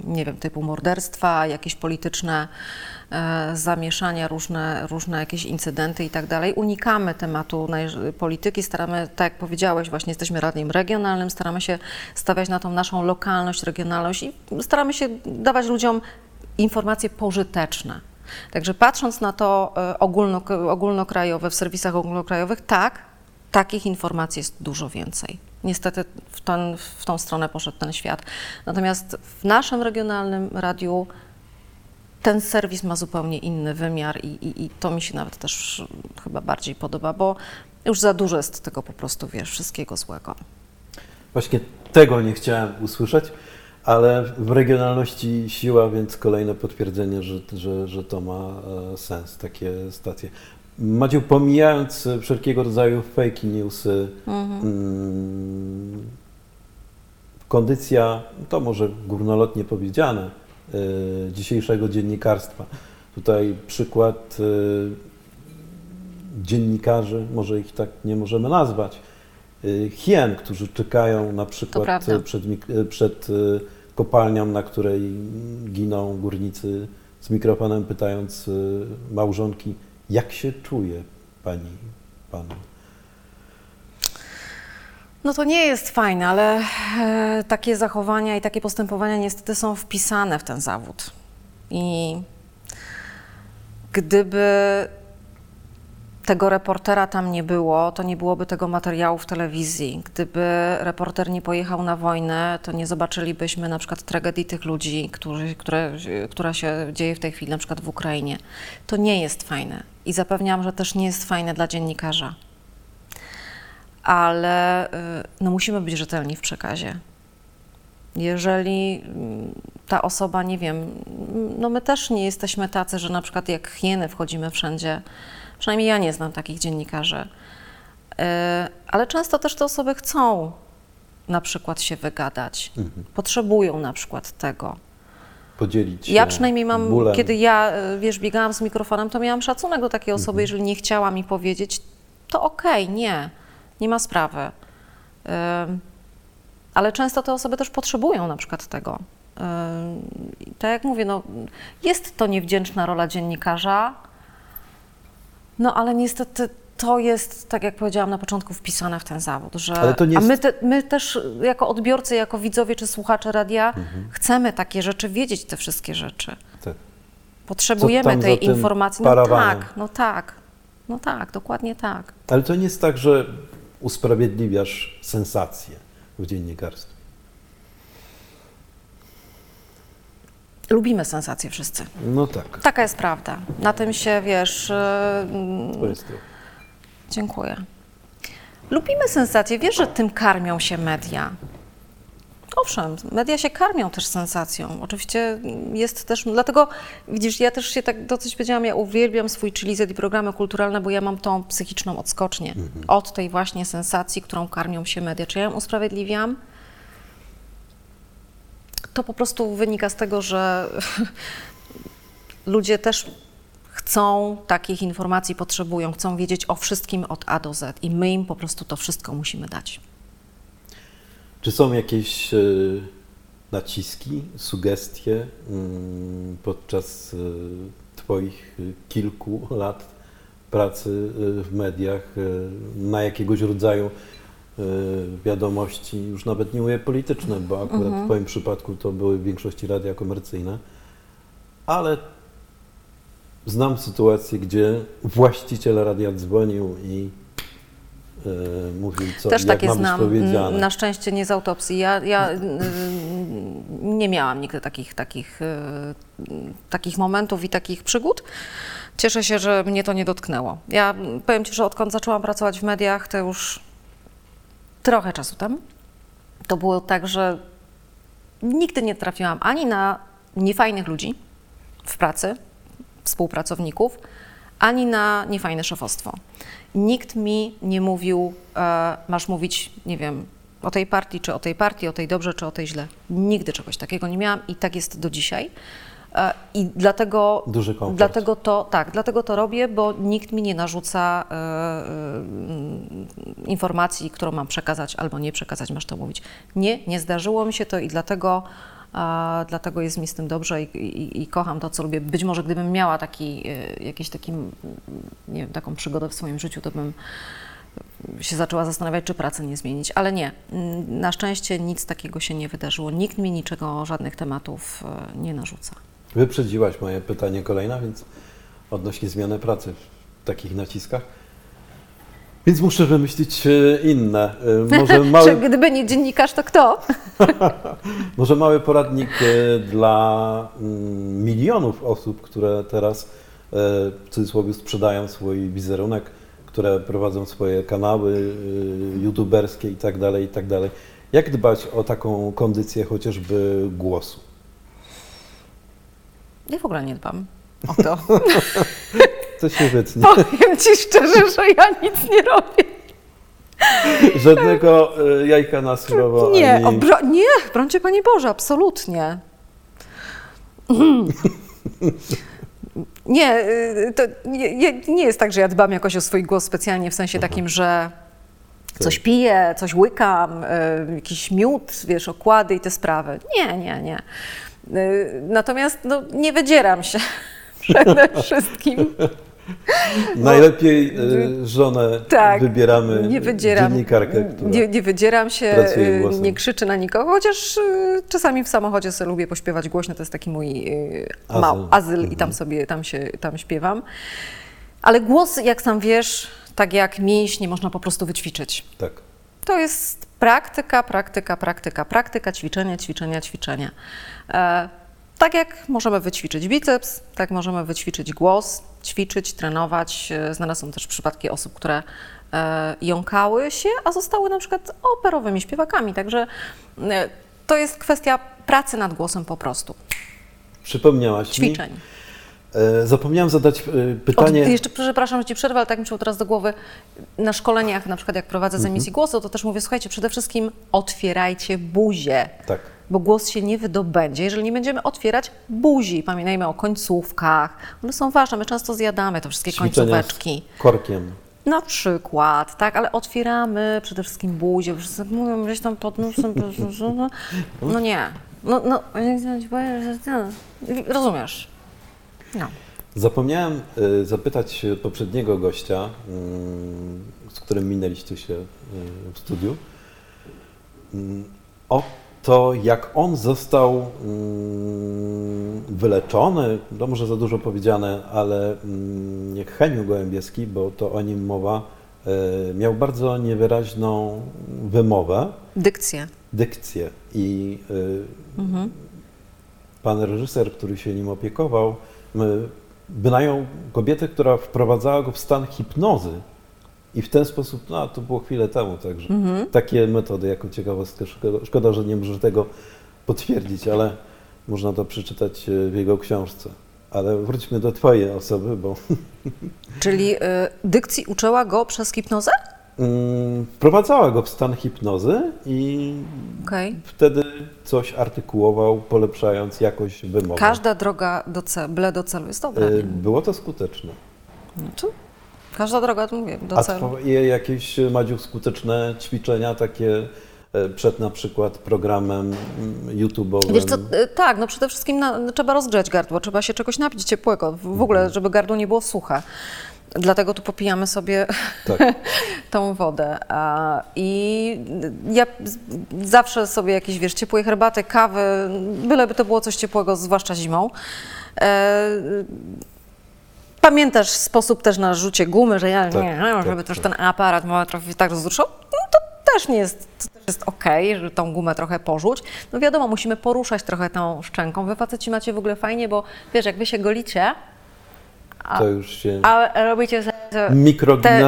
nie wiem, typu morderstwa, jakieś polityczne e, zamieszania, różne, różne jakieś incydenty i tak dalej. Unikamy tematu polityki, staramy, tak jak powiedziałeś, właśnie jesteśmy radiem regionalnym, staramy się stawiać na tą naszą lokalność, regionalność i staramy się dawać ludziom informacje pożyteczne. Także patrząc na to e, ogólno, ogólnokrajowe, w serwisach ogólnokrajowych, tak, takich informacji jest dużo więcej. Niestety w, ten, w tą stronę poszedł ten świat. Natomiast w naszym regionalnym radiu ten serwis ma zupełnie inny wymiar i, i, i to mi się nawet też chyba bardziej podoba, bo już za dużo jest tego po prostu, wiesz, wszystkiego złego. Właśnie tego nie chciałem usłyszeć, ale w regionalności siła, więc kolejne potwierdzenie, że, że, że to ma e, sens, takie stacje. Maciu, pomijając e, wszelkiego rodzaju fake newsy, mm, kondycja, to może górnolotnie powiedziane, e, dzisiejszego dziennikarstwa. Tutaj przykład e, dziennikarzy, może ich tak nie możemy nazwać, y, hien, którzy czekają na przykład przed, przed kopalnią, na której giną górnicy z mikrofonem, pytając małżonki, jak się czuje pani, pan? No to nie jest fajne, ale e, takie zachowania i takie postępowania niestety są wpisane w ten zawód. I gdyby tego reportera tam nie było, to nie byłoby tego materiału w telewizji. Gdyby reporter nie pojechał na wojnę, to nie zobaczylibyśmy na przykład tragedii tych ludzi, którzy, które, która się dzieje w tej chwili na przykład w Ukrainie. To nie jest fajne i zapewniam, że też nie jest fajne dla dziennikarza ale y, no, musimy być rzetelni w przekazie. Jeżeli mm, ta osoba, nie wiem, no my też nie jesteśmy tacy, że na przykład jak hieny wchodzimy wszędzie, przynajmniej ja nie znam takich dziennikarzy, Y, ale często też te osoby chcą na przykład się wygadać, potrzebują na przykład tego. Podzielić się Ja przynajmniej mam, bólem. kiedy ja, y, wiesz, biegałam z mikrofonem, to miałam szacunek do takiej osoby, jeżeli nie chciała mi powiedzieć, to okej, nie, nie ma sprawy. Ym, Ale często te osoby też potrzebują na przykład tego. Tak jak mówię, no, jest to niewdzięczna rola dziennikarza, no ale niestety to jest, tak jak powiedziałam na początku, wpisane w ten zawód, że a my, te, my też jako odbiorcy, jako widzowie czy słuchacze radia chcemy takie rzeczy, wiedzieć te wszystkie rzeczy. Tak. Potrzebujemy tej informacji. No parawanem? tak, no tak, no tak, dokładnie tak. Ale to nie jest tak, że usprawiedliwiasz sensację w dziennikarstwie. Lubimy sensacje wszyscy. No tak, Taka jest prawda. Na tym się, wiesz, yy, to jest to. Dziękuję. Lubimy sensacje. Wiesz, że tym karmią się media. Owszem, media się karmią też sensacją. Oczywiście jest też, dlatego widzisz, ja też się tak dosyć powiedziałam, ja uwielbiam swój Chilizet i programy kulturalne, bo ja mam tą psychiczną odskocznię Mhm. od tej właśnie sensacji, którą karmią się media. Czy ja ją usprawiedliwiam? To po prostu wynika z tego, że *laughs* ludzie też chcą takich informacji, potrzebują, chcą wiedzieć o wszystkim od A do Z i my im po prostu to wszystko musimy dać. Czy są jakieś e, naciski, sugestie mm, podczas e, Twoich kilku lat pracy e, w mediach na jakiegoś rodzaju wiadomości, już nawet nie mówię polityczne, bo akurat w Twoim przypadku to były w większości radia komercyjne, ale znam sytuację, gdzie właściciel radia dzwonił i e, mówił, co Też takie znam. Na szczęście nie z autopsji. Ja, ja y, nie miałam nigdy takich, takich, y, takich momentów i takich przygód. Cieszę się, że mnie to nie dotknęło. Ja powiem Ci, że odkąd zaczęłam pracować w mediach, to już trochę czasu temu, to było tak, że nigdy nie trafiłam ani na niefajnych ludzi w pracy, współpracowników, ani na niefajne szefostwo. Nikt mi nie mówił, e, masz mówić, nie wiem, o tej partii, czy o tej partii, o tej dobrze, czy o tej źle. Nigdy czegoś takiego nie miałam i tak jest do dzisiaj. I dlatego, Duży komfort. dlatego to, tak, dlatego to robię, bo nikt mi nie narzuca e, e, informacji, którą mam przekazać albo nie przekazać, masz to mówić. Nie, nie zdarzyło mi się to i dlatego, dlatego jest mi z tym dobrze i, i, i kocham to, co lubię. Być może gdybym miała taki, e, jakiś taki, nie wiem, taką przygodę w swoim życiu, to bym się zaczęła zastanawiać, czy pracę nie zmienić, ale nie. Na szczęście nic takiego się nie wydarzyło. Nikt mi niczego, żadnych tematów nie narzuca. Wyprzedziłaś moje pytanie kolejne, więc odnośnie zmiany pracy w takich naciskach. Więc muszę wymyślić e, inne. E, Może *laughs* Czy mały, gdyby nie dziennikarz, to kto? *laughs* może mały poradnik e, dla mm, milionów osób, które teraz w cudzysłowie sprzedają swój wizerunek, które prowadzą swoje kanały youtuberskie i tak dalej, i tak dalej. Jak dbać o taką kondycję chociażby głosu? Ja w ogóle nie dbam o to. *laughs* To się wytnie. Powiem Ci szczerze, że ja nic nie robię. Żadnego e, jajka na surowo. Nie, ani... nie, brońcie Panie Boże, absolutnie. *laughs* Nie, y, to nie, nie- jest tak, że ja dbam jakoś o swój głos specjalnie w sensie takim, że coś piję, coś łykam, y, jakiś miód, wiesz, okłady i te sprawy. Nie, nie, nie. Y, Natomiast no, nie wydzieram się *laughs* przede wszystkim. Najlepiej e, żonę Tak, wybieramy nie wydzieram, dziennikarkę, która... nie, nie wydzieram się, y, nie krzyczę na nikogo, chociaż y, czasami w samochodzie sobie lubię pośpiewać głośno, to jest taki mój y, Azyl. mał, azyl i Mhm. tam sobie, tam się, tam śpiewam. Ale głos, jak sam wiesz, tak jak mięśnie, można po prostu wyćwiczyć. Tak. To jest praktyka, praktyka, praktyka, praktyka, ćwiczenia, ćwiczenia, ćwiczenia. E, tak jak możemy wyćwiczyć biceps, tak możemy wyćwiczyć głos, ćwiczyć, trenować. E, Znalazłam też przypadki osób, które e, jąkały się, a zostały na przykład operowymi śpiewakami. Także to jest kwestia pracy nad głosem po prostu, Przypomniałaś ćwiczeń. mi. E, zapomniałem zadać e, pytanie... Od, jeszcze przepraszam, że Ci przerwę, ale tak mi przyszło teraz do głowy. Na szkoleniach, na przykład jak prowadzę z emisji głosu, to też mówię, słuchajcie, przede wszystkim otwierajcie buzię. Tak. bo głos się nie wydobędzie, jeżeli nie będziemy otwierać buzi. Pamiętajmy o końcówkach. One są ważne, my często zjadamy te wszystkie Ćwiczenia końcóweczki. z korkiem. Na przykład, tak, ale otwieramy przede wszystkim buzię. Wszyscy mówią gdzieś tam pod nosem. No nie. No, no, rozumiesz. No. Zapomniałem e, zapytać poprzedniego gościa, mm, z którym minęliście się e, w studiu, mm, o to, jak on został mm, wyleczony, to może za dużo powiedziane, ale jak Heniu Gołębieski, bo to o nim mowa, e, miał bardzo niewyraźną wymowę, Dykcja. dykcję i y, pan reżyser, który się nim opiekował, y, wynajął kobietę, która wprowadzała go w stan hipnozy I w ten sposób, no to było chwilę temu, także takie metody jako ciekawostkę. Szkoda, że nie może tego potwierdzić, ale można to przeczytać e, w jego książce. Ale wróćmy do Twojej osoby, bo *laughs* Czyli y, dykcji uczyła go przez hipnozę? Mm, wprowadzała go w stan hipnozy i Okej. wtedy coś artykułował, polepszając jakość wymowy. Każda droga do celu, byle do celu jest dobra. Nie? Było to skuteczne. To każda droga, to mówię, do A celu. twoje jakieś, Madziu, skuteczne ćwiczenia takie e, przed na przykład programem mm, YouTube'owym? Wiesz co, y, tak, no przede wszystkim na, trzeba rozgrzać gardło, trzeba się czegoś napić ciepłego, w, w ogóle, żeby gardło nie było suche. Dlatego tu popijamy sobie Tak. *laughs* tą wodę. I ja zawsze sobie jakieś, wiesz, ciepłej herbaty, kawy, byleby to było coś ciepłego, zwłaszcza zimą. E, pamiętasz sposób też na rzucie gumy, że ja Tak, nie, tak, żeby też tak. ten aparat może trochę tak rozruszał? No to też nie jest, to też jest okej, że tą gumę trochę porzuć. No wiadomo, musimy poruszać trochę tą szczęką. Wy faceci macie w ogóle fajnie, bo wiesz, jak wy się golicie, To już się... a robicie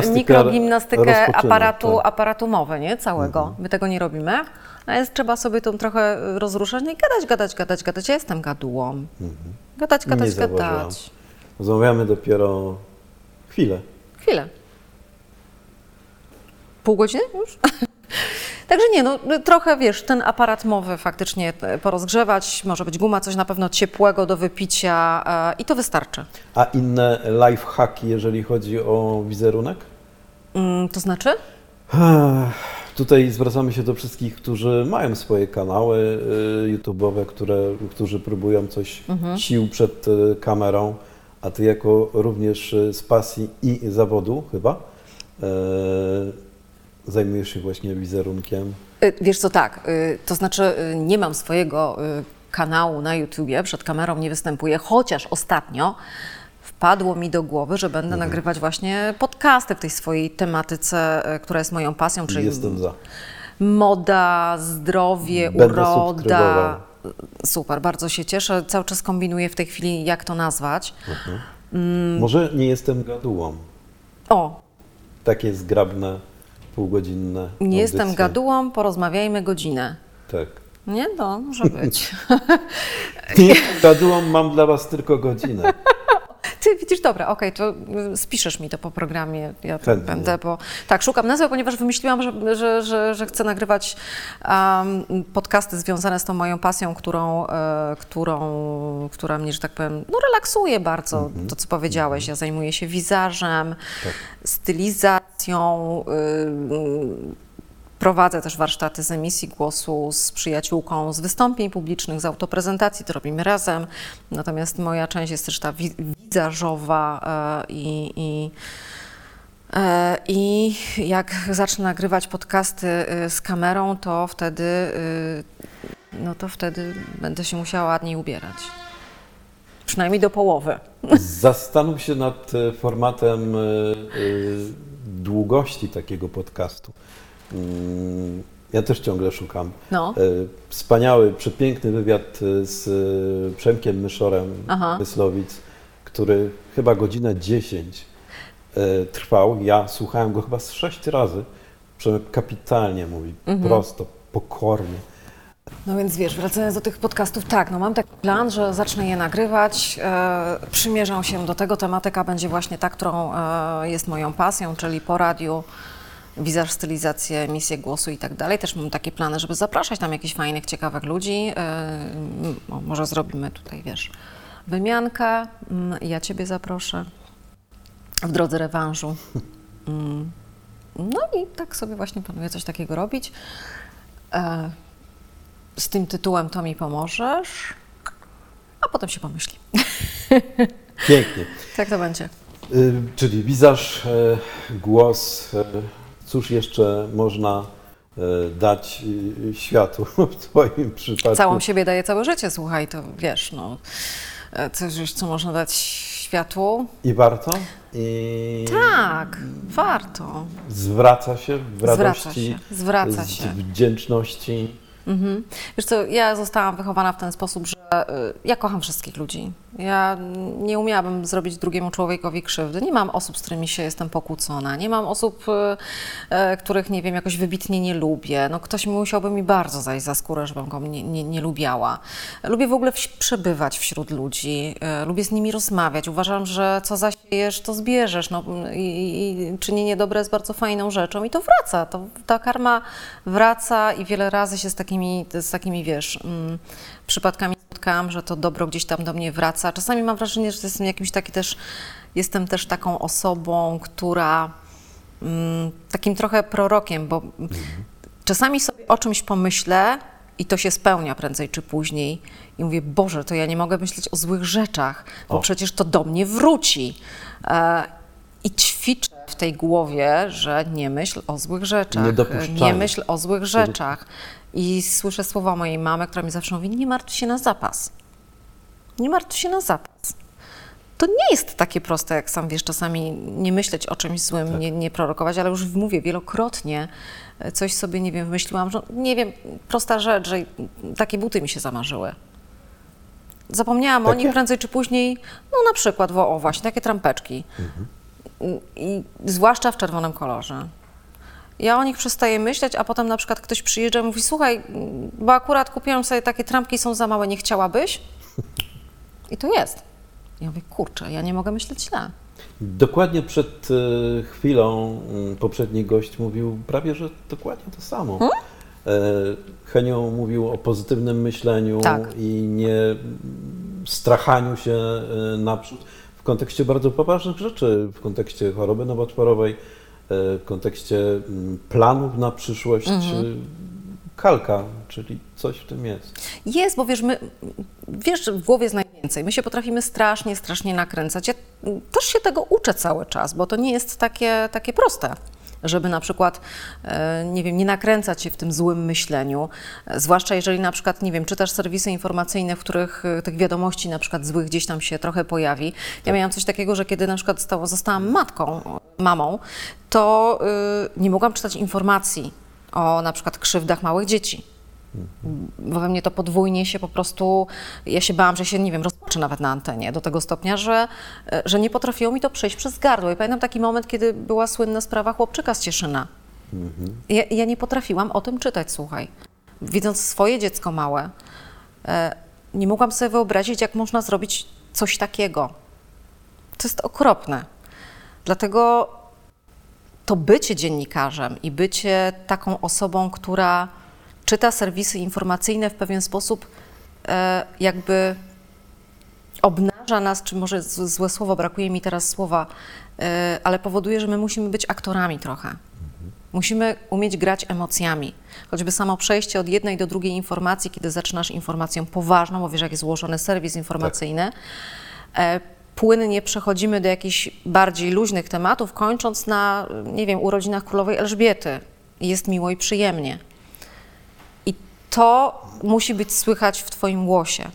mikrogimnastykę rozpoczyna, aparatu, tak. aparatu mowy, nie? Całego. My tego nie robimy. A jest trzeba sobie tą trochę rozruszać no i gadać, gadać, gadać, gadać. Ja jestem gadułą. Gadać, Nie gadać, zauważyłam. gadać. Rozmawiamy dopiero chwilę. Chwilę. Pół godziny już? *laughs* Także nie, no trochę wiesz, ten aparat mowy faktycznie e, porozgrzewać, może być guma, coś na pewno ciepłego do wypicia e, i to wystarczy. A inne lifehacki, jeżeli chodzi o wizerunek? Mm, to znaczy? Tutaj zwracamy się do wszystkich, którzy mają swoje kanały y, YouTube'owe, które, którzy próbują coś sił przed y, kamerą, a ty jako również y, z pasji i zawodu chyba y, zajmujesz się właśnie wizerunkiem. Y, Wiesz co, tak, y, to znaczy y, nie mam swojego kanału na YouTubie, przed kamerą nie występuję, chociaż ostatnio wpadło mi do głowy, że będę nagrywać właśnie podcasty w tej swojej tematyce, która jest moją pasją, czyli Jestem za. moda, zdrowie, Będę uroda. Super, bardzo się cieszę. Cały czas kombinuję w tej chwili, jak to nazwać. Może nie jestem gadułą. O, Takie zgrabne, półgodzinne nie jestem audycje. gadułą, porozmawiajmy godzinę. Tak. Nie? No, może być. *laughs* Jestem gadułą, mam dla was tylko godzinę. *laughs* Ty widzisz, dobra, okej, to y, spiszesz mi to po programie, ja Chętnie. będę, bo tak, szukam nazwy, ponieważ wymyśliłam, że, że, że, że chcę nagrywać um, podcasty związane z tą moją pasją, którą, e, którą, która mnie, że tak powiem, no relaksuje bardzo, Mhm. to co powiedziałeś, ja zajmuję się wizażem, Tak. stylizacją, y, Prowadzę też warsztaty z emisji głosu z przyjaciółką, z wystąpień publicznych, z autoprezentacji, to robimy razem. Natomiast moja część jest też ta wi- wizażowa e, i, i, e, i jak zacznę nagrywać podcasty e, z kamerą, to wtedy, no to wtedy będę się musiała ładniej ubierać. Przynajmniej do połowy. Zastanów się nad formatem długości takiego podcastu. Mm, Ja też ciągle szukam. No. E, Wspaniały, przepiękny wywiad e, z e, Przemkiem Myszorem Aha. Myslowic, który chyba godzinę 10 e, trwał. Ja słuchałem go chyba z sześć razy. Przemek kapitalnie mówi, Mhm. prosto, pokornie. No więc wiesz, wracając do tych podcastów, tak, no mam taki plan, że zacznę je nagrywać. E, przymierzam się do tego. Tematyka będzie właśnie ta, którą e, jest moją pasją, czyli po radiu, wizaż, stylizację, emisję głosu i tak dalej. Też mam takie plany, żeby zapraszać tam jakichś fajnych, ciekawych ludzi. E, może zrobimy tutaj, wiesz, wymiankę. Mm, Ja Ciebie zaproszę w drodze rewanżu. Mm. No i tak sobie właśnie planuję coś takiego robić. E, z tym tytułem to mi pomożesz, a potem się pomyśli. Pięknie. *laughs* Tak to będzie. Y, Czyli wizaż, e, głos, cóż jeszcze można e, dać y, światu *laughs* w Twoim przypadku? Całą siebie daje całe życie, słuchaj, to wiesz, no, e, coś, co można dać światu. I warto? I Tak, warto. zwraca się w Zwraca radości, się, zwraca się. wdzięczności. Mhm. Wiesz co, ja zostałam wychowana w ten sposób, że ja kocham wszystkich ludzi. Ja nie umiałabym zrobić drugiemu człowiekowi krzywdy. Nie mam osób, z którymi się jestem pokłócona. Nie mam osób, e, których, nie wiem, jakoś wybitnie nie lubię. No, ktoś musiałby mi bardzo zajść za skórę, żebym go nie, nie, nie lubiała. Lubię w ogóle przebywać wśród ludzi. E, lubię z nimi rozmawiać. Uważam, że co zasiejesz, to zbierzesz. No, i, i czynienie dobre jest bardzo fajną rzeczą i to wraca. To, ta karma wraca i wiele razy się z takimi, z takimi wiesz, mm, przypadkami że to dobro gdzieś tam do mnie wraca. Czasami mam wrażenie, że jestem jakimś taki też, jestem też taką osobą, która mm, takim trochę prorokiem, bo mhm. czasami sobie o czymś pomyślę i to się spełnia prędzej czy później. I mówię, Boże, to ja nie mogę myśleć o złych rzeczach, bo o. przecież to do mnie wróci. E, I ćwiczę w tej głowie, że nie myśl o złych rzeczach. Nie, nie myśl o złych rzeczach. I słyszę słowa mojej mamy, która mi zawsze mówi: Nie martw się na zapas. Nie martw się na zapas. To nie jest takie proste, jak sam wiesz, czasami nie myśleć o czymś złym, tak. nie, nie prorokować, ale już mówię wielokrotnie, e, coś sobie, nie wiem, wymyśliłam, że nie wiem, prosta rzecz, że takie buty mi się zamarzyły. Zapomniałam takie? o nich prędzej czy później, no na przykład, o, o właśnie, takie trampeczki. Mhm. I zwłaszcza w czerwonym kolorze. Ja o nich przestaję myśleć, a potem na przykład ktoś przyjeżdża i mówi, słuchaj, bo akurat kupiłam sobie takie trampki, są za małe, nie chciałabyś? *laughs* I to jest. Ja mówię, kurczę, ja nie mogę myśleć źle. Dokładnie przed e, chwilą mm, poprzedni gość mówił prawie, że dokładnie to samo. Hmm? Henio mówił o pozytywnym myśleniu tak. i nie strachaniu się e, naprzód w kontekście bardzo poważnych rzeczy, w kontekście choroby nowotworowej, w kontekście mm, planów na przyszłość. Mhm. Kalka, czyli coś w tym jest. Jest, bo wiesz, my, wiesz, w głowie jest najwięcej. My się potrafimy strasznie, strasznie nakręcać. Ja też się tego uczę cały czas, bo to nie jest takie, takie proste żeby na przykład, e, nie wiem, nie nakręcać się w tym złym myśleniu, zwłaszcza jeżeli na przykład, nie wiem, czytasz serwisy informacyjne, w których e, tych wiadomości na przykład złych gdzieś tam się trochę pojawi. Ja miałam coś takiego, że kiedy na przykład stało, zostałam matką, mamą, to nie mogłam czytać informacji o na przykład krzywdach małych dzieci bo we mnie to podwójnie się po prostu, ja się bałam, że się, nie wiem, rozpaczy nawet na antenie do tego stopnia, że, że nie potrafiło mi to przejść przez gardło. I pamiętam taki moment, kiedy była słynna sprawa chłopczyka z Cieszyna. Mhm. Ja, ja, nie potrafiłam o tym czytać, słuchaj. Widząc swoje dziecko małe, e, nie mogłam sobie wyobrazić, jak można zrobić coś takiego. To jest okropne. Dlatego to bycie dziennikarzem i bycie taką osobą, która czyta serwisy informacyjne w pewien sposób e, jakby obnaża nas, czy może złe słowo, brakuje mi teraz słowa, e, ale powoduje, że my musimy być aktorami trochę. Musimy umieć grać emocjami. Choćby samo przejście od jednej do drugiej informacji, kiedy zaczynasz informacją poważną, bo wiesz, jak jest złożony serwis informacyjny, tak. płynnie przechodzimy do jakichś bardziej luźnych tematów, kończąc na, nie wiem, urodzinach królowej Elżbiety. Jest miło i przyjemnie to musi być słychać w Twoim głosie.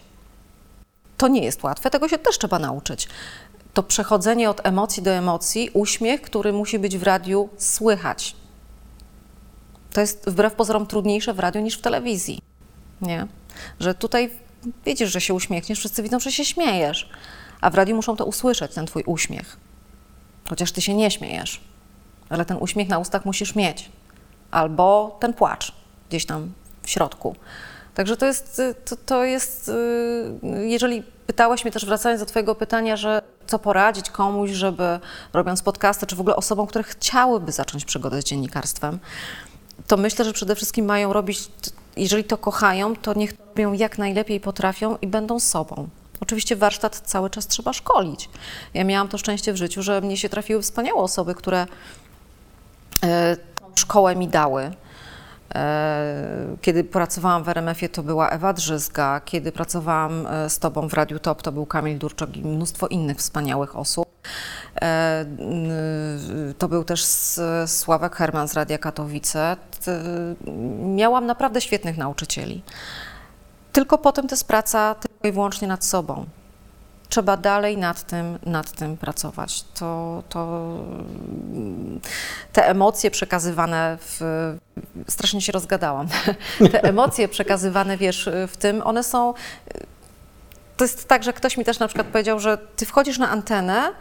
To nie jest łatwe, tego się też trzeba nauczyć. To przechodzenie od emocji do emocji, uśmiech, który musi być w radiu słychać. To jest wbrew pozorom trudniejsze w radiu niż w telewizji. Nie? Że tutaj widzisz, że się uśmiechniesz, wszyscy widzą, że się śmiejesz, a w radiu muszą to usłyszeć, ten twój uśmiech. Chociaż ty się nie śmiejesz, ale ten uśmiech na ustach musisz mieć. Albo ten płacz gdzieś tam w środku. Także to jest, y, to, to jest, y, jeżeli pytałeś mnie też wracając do Twojego pytania, że co poradzić komuś, żeby robiąc podcasty, czy w ogóle osobom, które chciałyby zacząć przygodę z dziennikarstwem, to myślę, że przede wszystkim mają robić, jeżeli to kochają, to niech to robią jak najlepiej potrafią i będą sobą. Oczywiście warsztat cały czas trzeba szkolić. Ja miałam to szczęście w życiu, że mnie się trafiły wspaniałe osoby, które e, szkołę mi dały kiedy pracowałam w RMF-ie, to była Ewa Drzyzga. Kiedy pracowałam e, z Tobą w Radiu Top, to był Kamil Durczok i mnóstwo innych wspaniałych osób. E, to był też Sławek Herman z Radia Katowice. Miałam naprawdę świetnych nauczycieli. Tylko potem to jest praca tylko i wyłącznie nad sobą trzeba dalej nad tym, nad tym pracować. To, to te emocje przekazywane w. Strasznie się rozgadałam. *laughs* Te emocje przekazywane, wiesz, w tym, one są to jest tak, że ktoś mi też na przykład powiedział, że ty wchodzisz na antenę,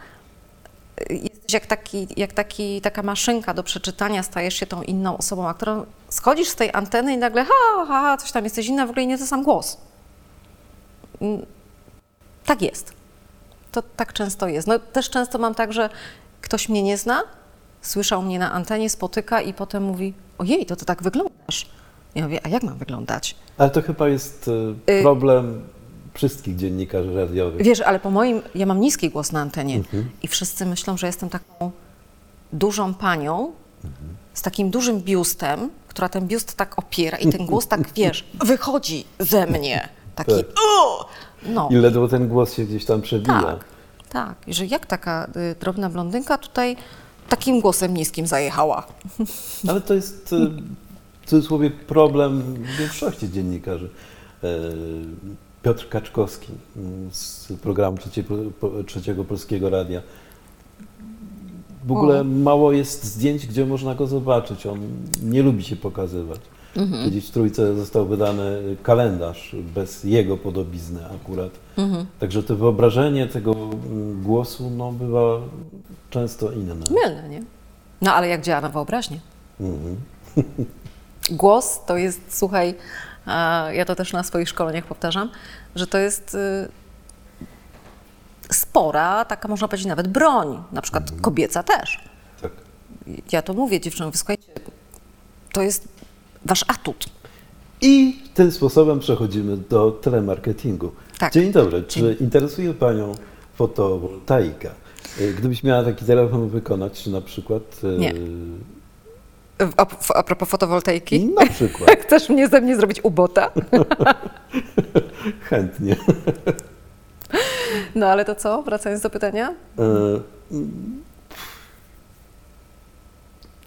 jesteś jak, taki, jak taki, taka maszynka do przeczytania, stajesz się tą inną osobą, a którą schodzisz z tej anteny i nagle ha, ha, ha coś tam jesteś inna, w ogóle nie ten sam głos. Mm, tak jest. To tak często jest. No, też często mam tak, że ktoś mnie nie zna, słyszał mnie na antenie, spotyka i potem mówi, ojej, to ty tak wyglądasz. Ja mówię, a jak mam wyglądać? Ale to chyba jest y, Y- problem wszystkich dziennikarzy radiowych. Wiesz, ale po moim, ja mam niski głos na antenie Mhm. i wszyscy myślą, że jestem taką dużą panią z takim dużym biustem, która ten biust tak opiera i ten głos tak, wiesz, wychodzi ze mnie. Taki, Tak. No, I ledwo ten głos się gdzieś tam przebija. tak, tak. I że jak taka y, drobna blondynka tutaj takim głosem niskim zajechała. *laughs* Ale to jest y, w cudzysłowie problem większości dziennikarzy. E, Piotr Kaczkowski mm, z programu Trzeciego, Trzeciego Polskiego Radia. W ogóle mało jest zdjęć, gdzie można go zobaczyć. On nie lubi się pokazywać. Mhm. Kiedyś w Trójce został wydany kalendarz bez jego podobizny akurat. Mhm. Także to wyobrażenie tego mm, głosu no, bywa często inne. Mylne, nie? No ale jak działa na wyobraźnię? Mhm. *laughs* Głos to jest, słuchaj, ja to też na swoich szkoleniach powtarzam, że to jest y, spora, taka można powiedzieć nawet broń, na przykład kobieca też. Tak. Ja to mówię dziewczynom, słuchajcie, to jest wasz atut. I tym sposobem przechodzimy do telemarketingu. Tak. Dzień dobry. Czy interesuje Panią fotowoltaika? Y, Gdybyś miała taki telefon wykonać, na przykład. y, Nie. A, a propos fotowoltaiki, Na przykład. *laughs* chcesz mnie ze mnie zrobić ubota? *laughs* Chętnie. No ale to co, wracając do pytania? E,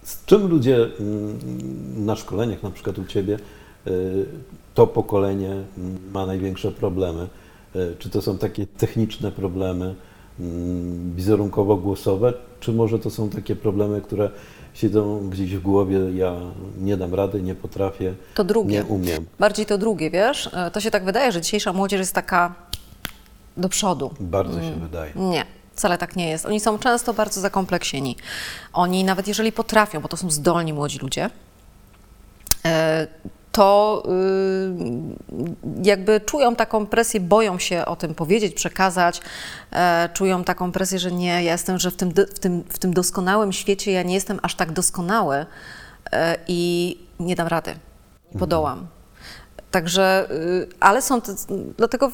Z czym ludzie mm, na szkoleniach, na przykład u Ciebie, y, to pokolenie mm, ma największe problemy? Y, Czy to są takie techniczne problemy, mm, wizerunkowo-głosowe, czy może to są takie problemy, które siedzą gdzieś w głowie, ja nie dam rady, nie potrafię, To drugie. nie umiem. Bardziej to drugie, wiesz? E, To się tak wydaje, że dzisiejsza młodzież jest taka do przodu. Bardzo się wydaje. Nie, wcale tak nie jest. Oni są często bardzo zakompleksieni. Oni nawet jeżeli potrafią, bo to są zdolni młodzi ludzie, e, to y, jakby czują taką presję, boją się o tym powiedzieć, przekazać, e, czują taką presję, że nie, ja jestem, że w tym, w tym, w tym doskonałym świecie ja nie jestem aż tak doskonały e, i nie dam rady, nie podołam. Także, y, ale są te, dlatego,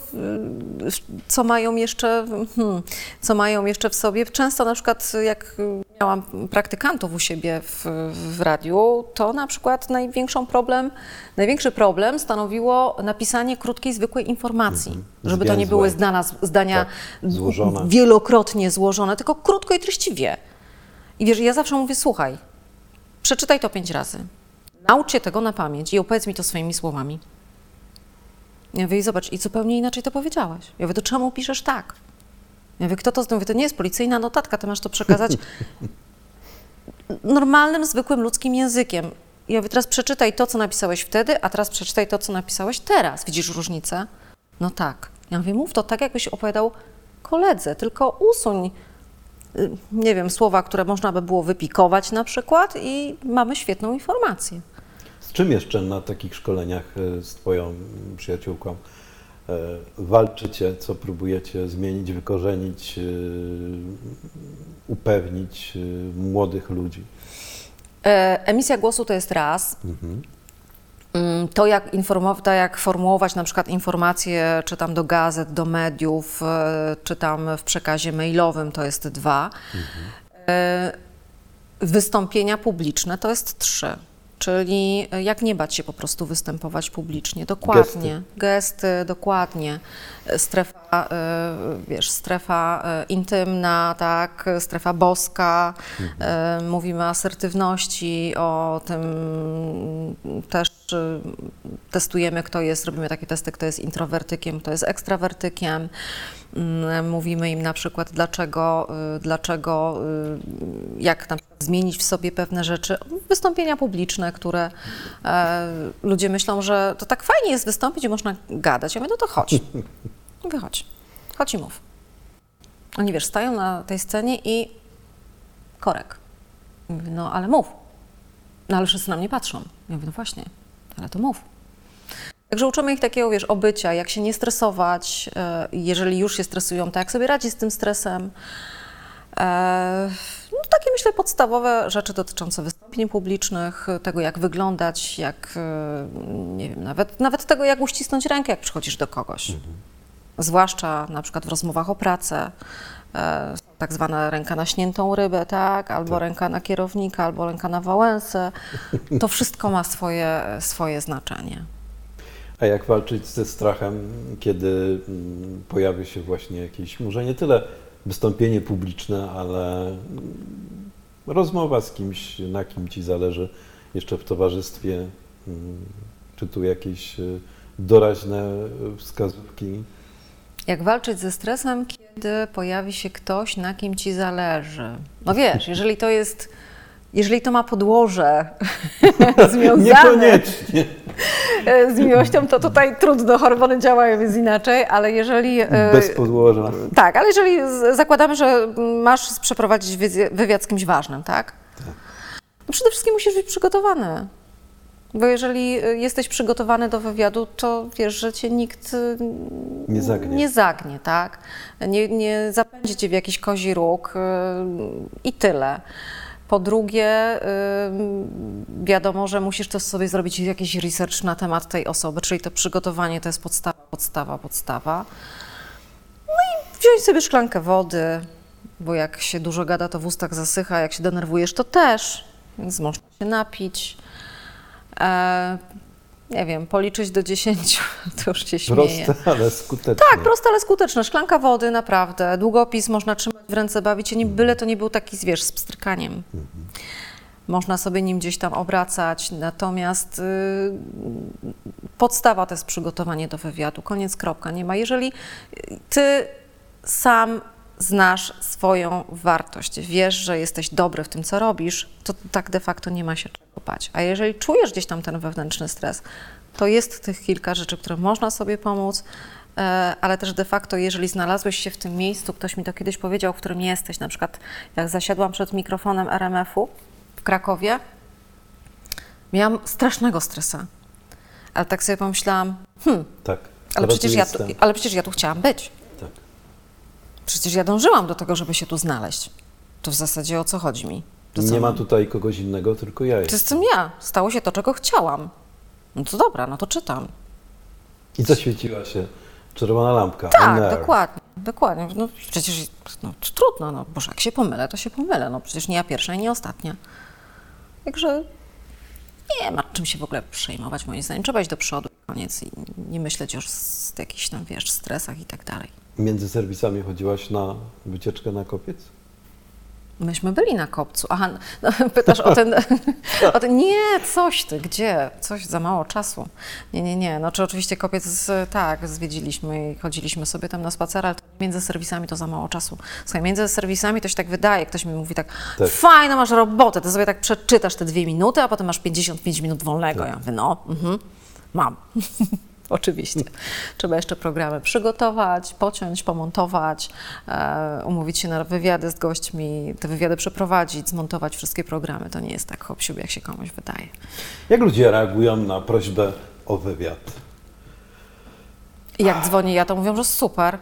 co mają jeszcze, hmm, co mają jeszcze w sobie. Często na przykład jak miałam praktykantów u siebie w, w radiu, to na przykład największą problem, największy problem stanowiło napisanie krótkiej, zwykłej informacji, żeby to nie były zdana, zdania Tak, złożone. wielokrotnie złożone, tylko krótko i treściwie. I wiesz, ja zawsze mówię, słuchaj, przeczytaj to pięć razy, naucz się tego na pamięć i opowiedz mi to swoimi słowami. Ja mówię, i zobacz, i zupełnie inaczej to powiedziałaś. Ja mówię, to czemu piszesz tak? Ja mówię, kto to? Mówię, to nie jest policyjna notatka, ty masz to przekazać *laughs* normalnym, zwykłym ludzkim językiem. Ja mówię, teraz przeczytaj to, co napisałeś wtedy, a teraz przeczytaj to, co napisałeś teraz. Widzisz różnicę? No tak. Ja mówię, mów to tak, jakbyś opowiadał koledze, tylko usuń, y, nie wiem, słowa, które można by było wypikować na przykład i mamy świetną informację. Z czym jeszcze na takich szkoleniach e, z Twoją przyjaciółką e, walczycie, co próbujecie zmienić, wykorzenić, e, upewnić młodych ludzi? Emisja głosu to jest raz. Mm, To jak, to jak formułować na przykład informacje, czy tam do gazet, do mediów, czy tam w przekazie mailowym, to jest dwa. E, Wystąpienia publiczne to jest trzy. Czyli jak nie bać się po prostu występować publicznie. Dokładnie. Gesty, dokładnie. E, Strefa, e, wiesz, strefa e, intymna, tak, strefa boska. E, Mówimy o asertywności, o tym też e, testujemy, kto jest, robimy takie testy, kto jest introwertykiem, kto jest ekstrawertykiem. Mm, Mówimy im na przykład, dlaczego, y, dlaczego y, jak przykład zmienić w sobie pewne rzeczy. Wystąpienia publiczne, które e, ludzie myślą, że to tak fajnie jest wystąpić i można gadać. Ja mówię, no to chodź. *laughs* Mówię, chodź, chodź i mów. Oni, wiesz, stają na tej scenie i korek. Mówię, no ale mów. No ale wszyscy na mnie patrzą. Ja mówię, no właśnie, ale to mów. Także uczymy ich takiego, wiesz, obycia, jak się nie stresować, e, jeżeli już się stresują, to jak sobie radzić z tym stresem. E, no, takie myślę podstawowe rzeczy dotyczące wystąpień publicznych, tego jak wyglądać, jak e, nie wiem, nawet, nawet tego jak uścisnąć rękę, jak przychodzisz do kogoś. Mhm. Zwłaszcza na przykład w rozmowach o pracę, tak zwana ręka na śniętą rybę, tak? Albo tak. ręka na kierownika, albo ręka na wałęsę. To wszystko ma swoje, swoje znaczenie. A jak walczyć ze strachem, kiedy mm, pojawi się właśnie jakieś, może nie tyle wystąpienie publiczne, ale mm, rozmowa z kimś, na kim ci zależy, jeszcze w towarzystwie, mm, czy tu jakieś y, doraźne wskazówki? Jak walczyć ze stresem, kiedy pojawi się ktoś, na kim ci zależy? No wiesz, jeżeli to jest jeżeli to ma podłoże *laughs* związane *laughs* z miłością, to tutaj trudno, hormony działają jest inaczej, ale jeżeli... E, Bez podłoża. Tak, ale jeżeli zakładamy, że masz przeprowadzić wywiad z kimś ważnym, tak? tak. No przede wszystkim musisz być przygotowany. Bo jeżeli e, jesteś przygotowany do wywiadu, to wiesz, że cię nikt e, nie zagnie, nie zagnie tak? Nie, nie zapędzi cię w jakiś kozi róg i tyle. Po drugie, wiadomo, że musisz też sobie zrobić jakiś research na temat tej osoby, czyli to przygotowanie to jest podstawa, podstawa, podstawa. No i wziąć sobie szklankę wody, bo jak się dużo gada, to w ustach zasycha, jak się denerwujesz, to też, więc można się napić. E, nie wiem, policzyć do 10, *laughs* to już się śmieje. Proste, ale skuteczne. Tak, proste, ale skuteczne. Szklanka wody, naprawdę. Długopis można trzymać w ręce, bawić się nim, byle to nie był taki zwierz z pstrykaniem. Mhm. Można sobie nim gdzieś tam obracać, natomiast yy, podstawa to jest przygotowanie do wywiadu. Koniec, kropka. Nie ma. Jeżeli ty sam znasz swoją wartość, wiesz, że jesteś dobry w tym, co robisz, to tak de facto nie ma się czego bać. A jeżeli czujesz gdzieś tam ten wewnętrzny stres, to jest tych kilka rzeczy, które można sobie pomóc, e, ale też de facto, jeżeli znalazłeś się w tym miejscu, ktoś mi to kiedyś powiedział, w którym jesteś, na przykład jak zasiadłam przed mikrofonem RMF-u w Krakowie, miałam strasznego stresa. Ale tak sobie pomyślałam, hmm, tak, ale, przecież ja tu, ale przecież ja tu chciałam być. Przecież ja dążyłam do tego, żeby się tu znaleźć. To w zasadzie o co chodzi mi? To nie ma tutaj kogoś innego, tylko ja. To jestem ja. Stało się to, czego chciałam. No to dobra, no to czytam. I zaświeciła się czerwona lampka. Tak, dokładnie. Dokładnie. No przecież no, trudno, no boże, jak się pomylę, to się pomylę. No przecież nie ja pierwsza i nie ostatnia. Także nie ma czym się w ogóle przejmować, moim zdaniem. Trzeba iść do przodu, koniec i nie myśleć już z jakichś tam, wiesz, stresach i tak dalej. Między serwisami chodziłaś na wycieczkę na kopiec? Myśmy byli na kopcu. Aha, no, *laughs* pytasz o ten, *laughs* o ten. Nie, coś ty, gdzie? Coś za mało czasu. Nie, nie, nie. No, czy oczywiście kopiec, tak, zwiedziliśmy i chodziliśmy sobie tam na spacer, ale między serwisami to za mało czasu. Słuchaj, między serwisami to się tak wydaje, ktoś mi mówi tak, tak. fajno, masz robotę, ty sobie tak przeczytasz te dwie minuty, a potem masz 55 minut wolnego. Tak. Ja mówię, no, mhm, mam. *laughs* Oczywiście. Trzeba jeszcze programy przygotować, pociąć, pomontować, e, umówić się na wywiady z gośćmi, te wywiady przeprowadzić, zmontować wszystkie programy. To nie jest tak hop jak się komuś wydaje. Jak ludzie reagują na prośbę o wywiad? Jak dzwonię ja, to mówią, że super,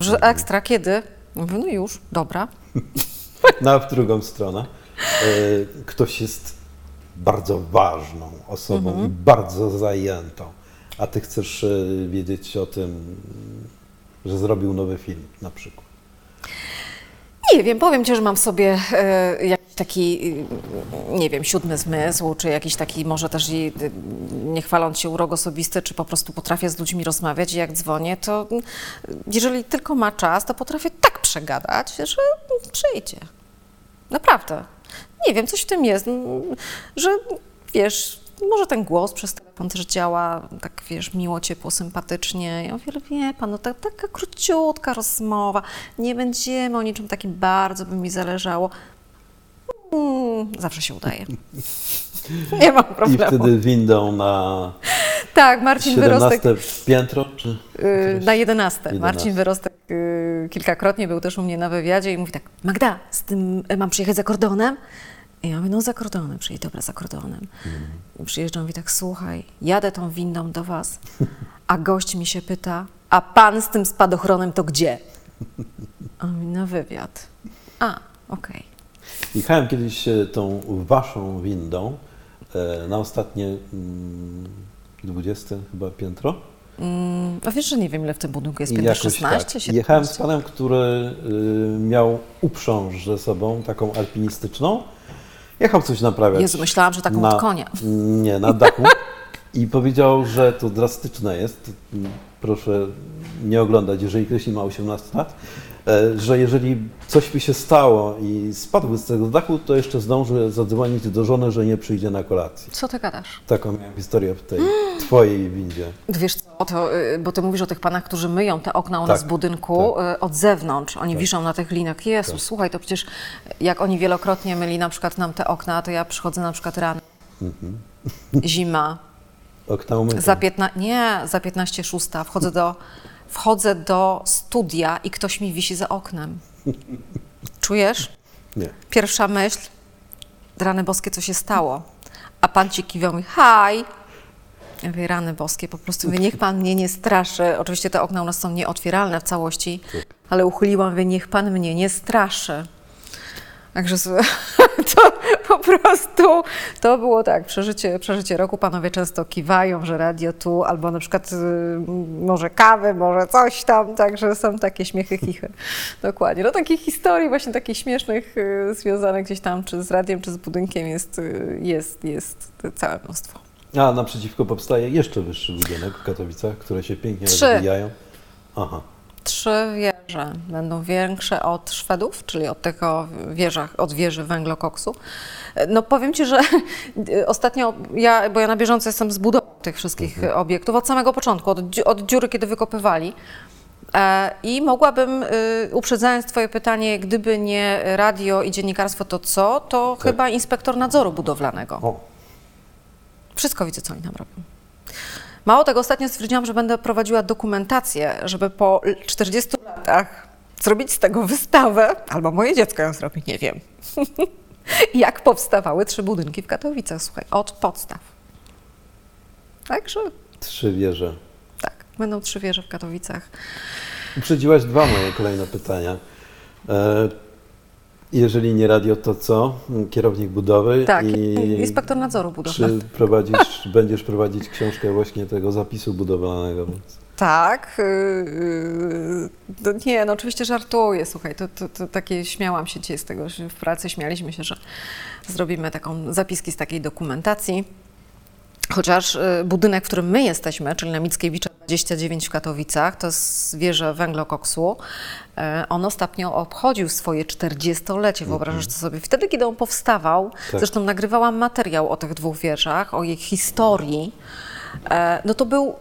że mhm. ekstra, kiedy? Mówię, no już, dobra. *laughs* Na w drugą stronę. E, ktoś jest bardzo ważną osobą mhm. i bardzo zajętą a ty chcesz e, wiedzieć o tym, że zrobił nowy film na przykład? Nie wiem, powiem Ci, że mam sobie e, jakiś taki, nie wiem, siódmy zmysł, czy jakiś taki może też, i, nie chwaląc się urok osobisty, czy po prostu potrafię z ludźmi rozmawiać i jak dzwonię, to jeżeli tylko ma czas, to potrafię tak przegadać, że przyjdzie. Naprawdę. Nie wiem, coś w tym jest, że wiesz, może ten głos przez telefon też działa tak, wiesz, miło, ciepło, sympatycznie. Ja mówię, wie pan, no ta, taka króciutka rozmowa, nie będziemy o niczym takim bardzo by mi zależało. Mm, zawsze się udaje. *laughs* Nie mam problemu. I wtedy windą na Tak, Marcin Wyrostek. 17 piętro? Czy y, na 11. 11. Marcin Wyrostek y, kilkakrotnie był też u mnie na wywiadzie i mówi tak, Magda, z tym y, mam przyjechać za kordonem? I ja mówię, no za kordonem, przyjedź, dobra, za kordonem. I przyjeżdżam i mówi tak, słuchaj, jadę tą windą do was, a gość mi się pyta, a pan z tym spadochronem to gdzie? A on mówi, na wywiad. A, okej. Jechałem kiedyś e, tą waszą windą e, na ostatnie mm, 20 chyba piętro. Mm, a wiesz, że nie wiem, ile w tym budynku jest piętro, jakoś 16, tak. 17? Jechałem z panem, który y, miał uprząż ze sobą, taką alpinistyczną. Jechał coś naprawiać. Jezu, myślałam, że taką od konia. Nie, na dachu. I powiedział, że to drastyczne jest. Proszę nie oglądać, jeżeli ktoś nie ma 18 lat. E, Że jeżeli coś by się stało i spadłby z tego dachu, to jeszcze zdąży zadzwonić do żony, że nie przyjdzie na kolację. Co ty gadasz? Taką miałem historię w tej *gasps* twojej windzie. Wiesz co, to, y, bo ty mówisz o tych panach, którzy myją te okna u nas Tak, w budynku y, od zewnątrz. Oni wiszą na tych linach. Jezu, Tak. słuchaj, to przecież jak oni wielokrotnie myli na przykład nam te okna, to ja przychodzę na przykład rano, Mhm. zima, *laughs* Okna umyte. za 15, nie, za 15 szósta, wchodzę do, wchodzę do studia i ktoś mi wisi za oknem. Czujesz? Nie. Pierwsza myśl, rany boskie, co się stało? A pan ci kiwał mi, haj! Ja mówię, rany boskie, po prostu mówię, niech pan mnie nie straszy. Oczywiście te okna u nas są nieotwieralne w całości, ale uchyliłam, mówię, niech pan mnie nie straszy. Także *laughs* to po prostu, to było tak, przeżycie, przeżycie roku. Panowie często kiwają, że radio tu, albo na przykład y, może kawy, może coś tam, także są takie śmiechy, chichy. *laughs* Dokładnie. No takich historii właśnie takich śmiesznych y, związanych gdzieś tam, czy z radiem, czy z budynkiem jest, y, jest, jest całe mnóstwo. A naprzeciwko powstaje jeszcze wyższy budynek w Katowicach, które się pięknie Trzy. rozwijają. Aha. Trzy wieże będą większe od Szwedów, czyli od tego wieżach, od wieży węglokoksu. No powiem Ci, że *laughs* ostatnio, ja, bo ja na bieżąco jestem z budową tych wszystkich obiektów od samego początku, od, od dziury, kiedy wykopywali. E, I mogłabym, y, uprzedzając Twoje pytanie, gdyby nie radio i dziennikarstwo, to co? To Tak. chyba inspektor nadzoru budowlanego. O, Wszystko widzę, co oni tam robią. Mało tego, ostatnio stwierdziłam, że będę prowadziła dokumentację, żeby po 40 latach zrobić z tego wystawę, albo moje dziecko ją zrobi, nie wiem. *laughs* Jak powstawały trzy budynki w Katowicach, słuchaj, od podstaw. Także trzy wieże. tak, będą trzy wieże w Katowicach. Uprzedziłaś dwa moje kolejne pytania. E, jeżeli nie radio, to co? Kierownik budowy Tak, i inspektor nadzoru czy budowlanego. prowadzisz, *laughs* będziesz prowadzić książkę właśnie tego zapisu budowlanego? Więc Tak. Yy, nie, no oczywiście żartuję, słuchaj, to, to, to takie śmiałam się dzisiaj z tego, że w pracy śmialiśmy się, że zrobimy taką zapiski z takiej dokumentacji. Chociaż y, budynek, w którym my jesteśmy, czyli na Mickiewicza 29 w Katowicach, to jest wieża węglokoksu, e, on ostatnio obchodził swoje 40-lecie, wyobrażasz to sobie. Wtedy, kiedy on powstawał, Tak. zresztą nagrywałam materiał o tych dwóch wieżach, o ich historii, e, no to był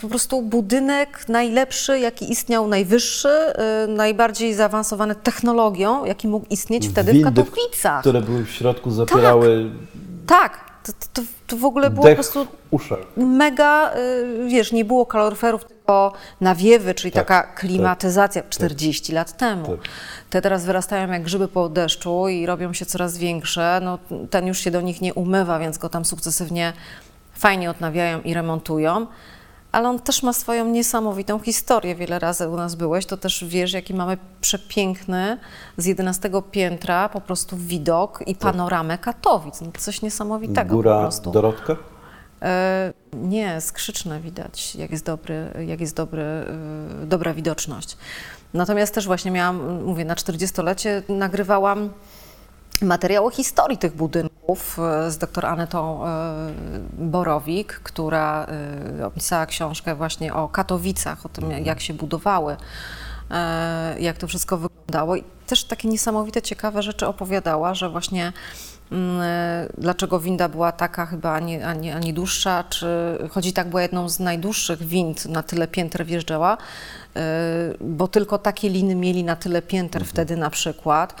po prostu budynek najlepszy, jaki istniał, najwyższy, y, najbardziej zaawansowany technologią, jaki mógł istnieć wtedy w windy, Katowicach. które były w środku, zapierały Tak, to, to, to w ogóle było po dech prostu w uszach. mega, y, wiesz, nie było kaloryferów, tylko nawiewy, czyli Tak, taka klimatyzacja 40 lat temu. Tak. Te teraz wyrastają jak grzyby po deszczu i robią się coraz większe. No, ten już się do nich nie umywa, więc go tam sukcesywnie fajnie odnawiają i remontują. Ale on też ma swoją niesamowitą historię. Wiele razy u nas byłeś, to też wiesz, jaki mamy przepiękny z 11 piętra po prostu widok i panoramę Katowic. No, coś niesamowitego po Góra prostu. Dorotka? E, nie, skrzyczne widać, jak jest, dobry, jak jest dobry, e, dobra widoczność. Natomiast też właśnie miałam, mówię, na 40-lecie nagrywałam materiał o historii tych budynków e, z dr Anetą e, Borowik, która e, opisała książkę właśnie o Katowicach, o tym, jak się budowały, jak to wszystko wyglądało. I też takie niesamowite, ciekawe rzeczy opowiadała, że właśnie mm, dlaczego winda była taka chyba, a nie, a nie, a nie dłuższa, czy choć i tak była jedną z najdłuższych wind, na tyle pięter wjeżdżała, bo tylko takie liny mieli na tyle pięter wtedy na przykład.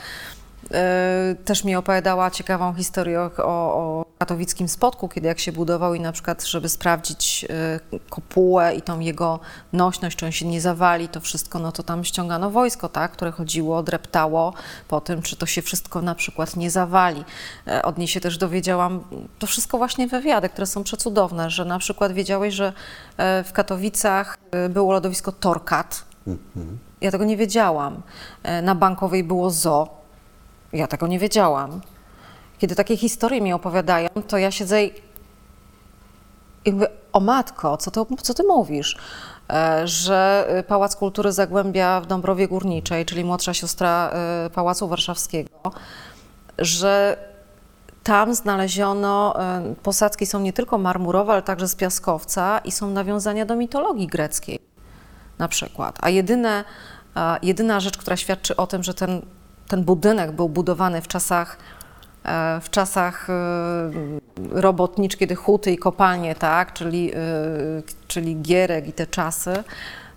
E, też mi opowiadała ciekawą historię o, o katowickim spotku, kiedy jak się budował i na przykład, żeby sprawdzić e, kopułę i tą jego nośność, czy on się nie zawali, to wszystko, no to tam ściągano wojsko, tak, które chodziło, dreptało po tym, czy to się wszystko na przykład nie zawali. E, od niej się też dowiedziałam, to wszystko właśnie wywiady, które są przecudowne, że na przykład wiedziałeś, że w Katowicach było lodowisko Torkat. Mhm. Ja tego nie wiedziałam. Na Bankowej było zoo ja tego nie wiedziałam. Kiedy takie historie mi opowiadają, to ja siedzę i jakby, o matko, co, to, co ty mówisz? E, że Pałac Kultury Zagłębia w Dąbrowie Górniczej, czyli młodsza siostra e, Pałacu Warszawskiego, że tam znaleziono, e, posadzki są nie tylko marmurowe, ale także z piaskowca i są nawiązania do mitologii greckiej na przykład. A jedyne, jedyna rzecz, która świadczy o tym, że ten ten budynek był budowany w czasach, e, w czasach e, robotnicz, kiedy huty i kopalnie, tak, czyli, e, czyli Gierek i te czasy,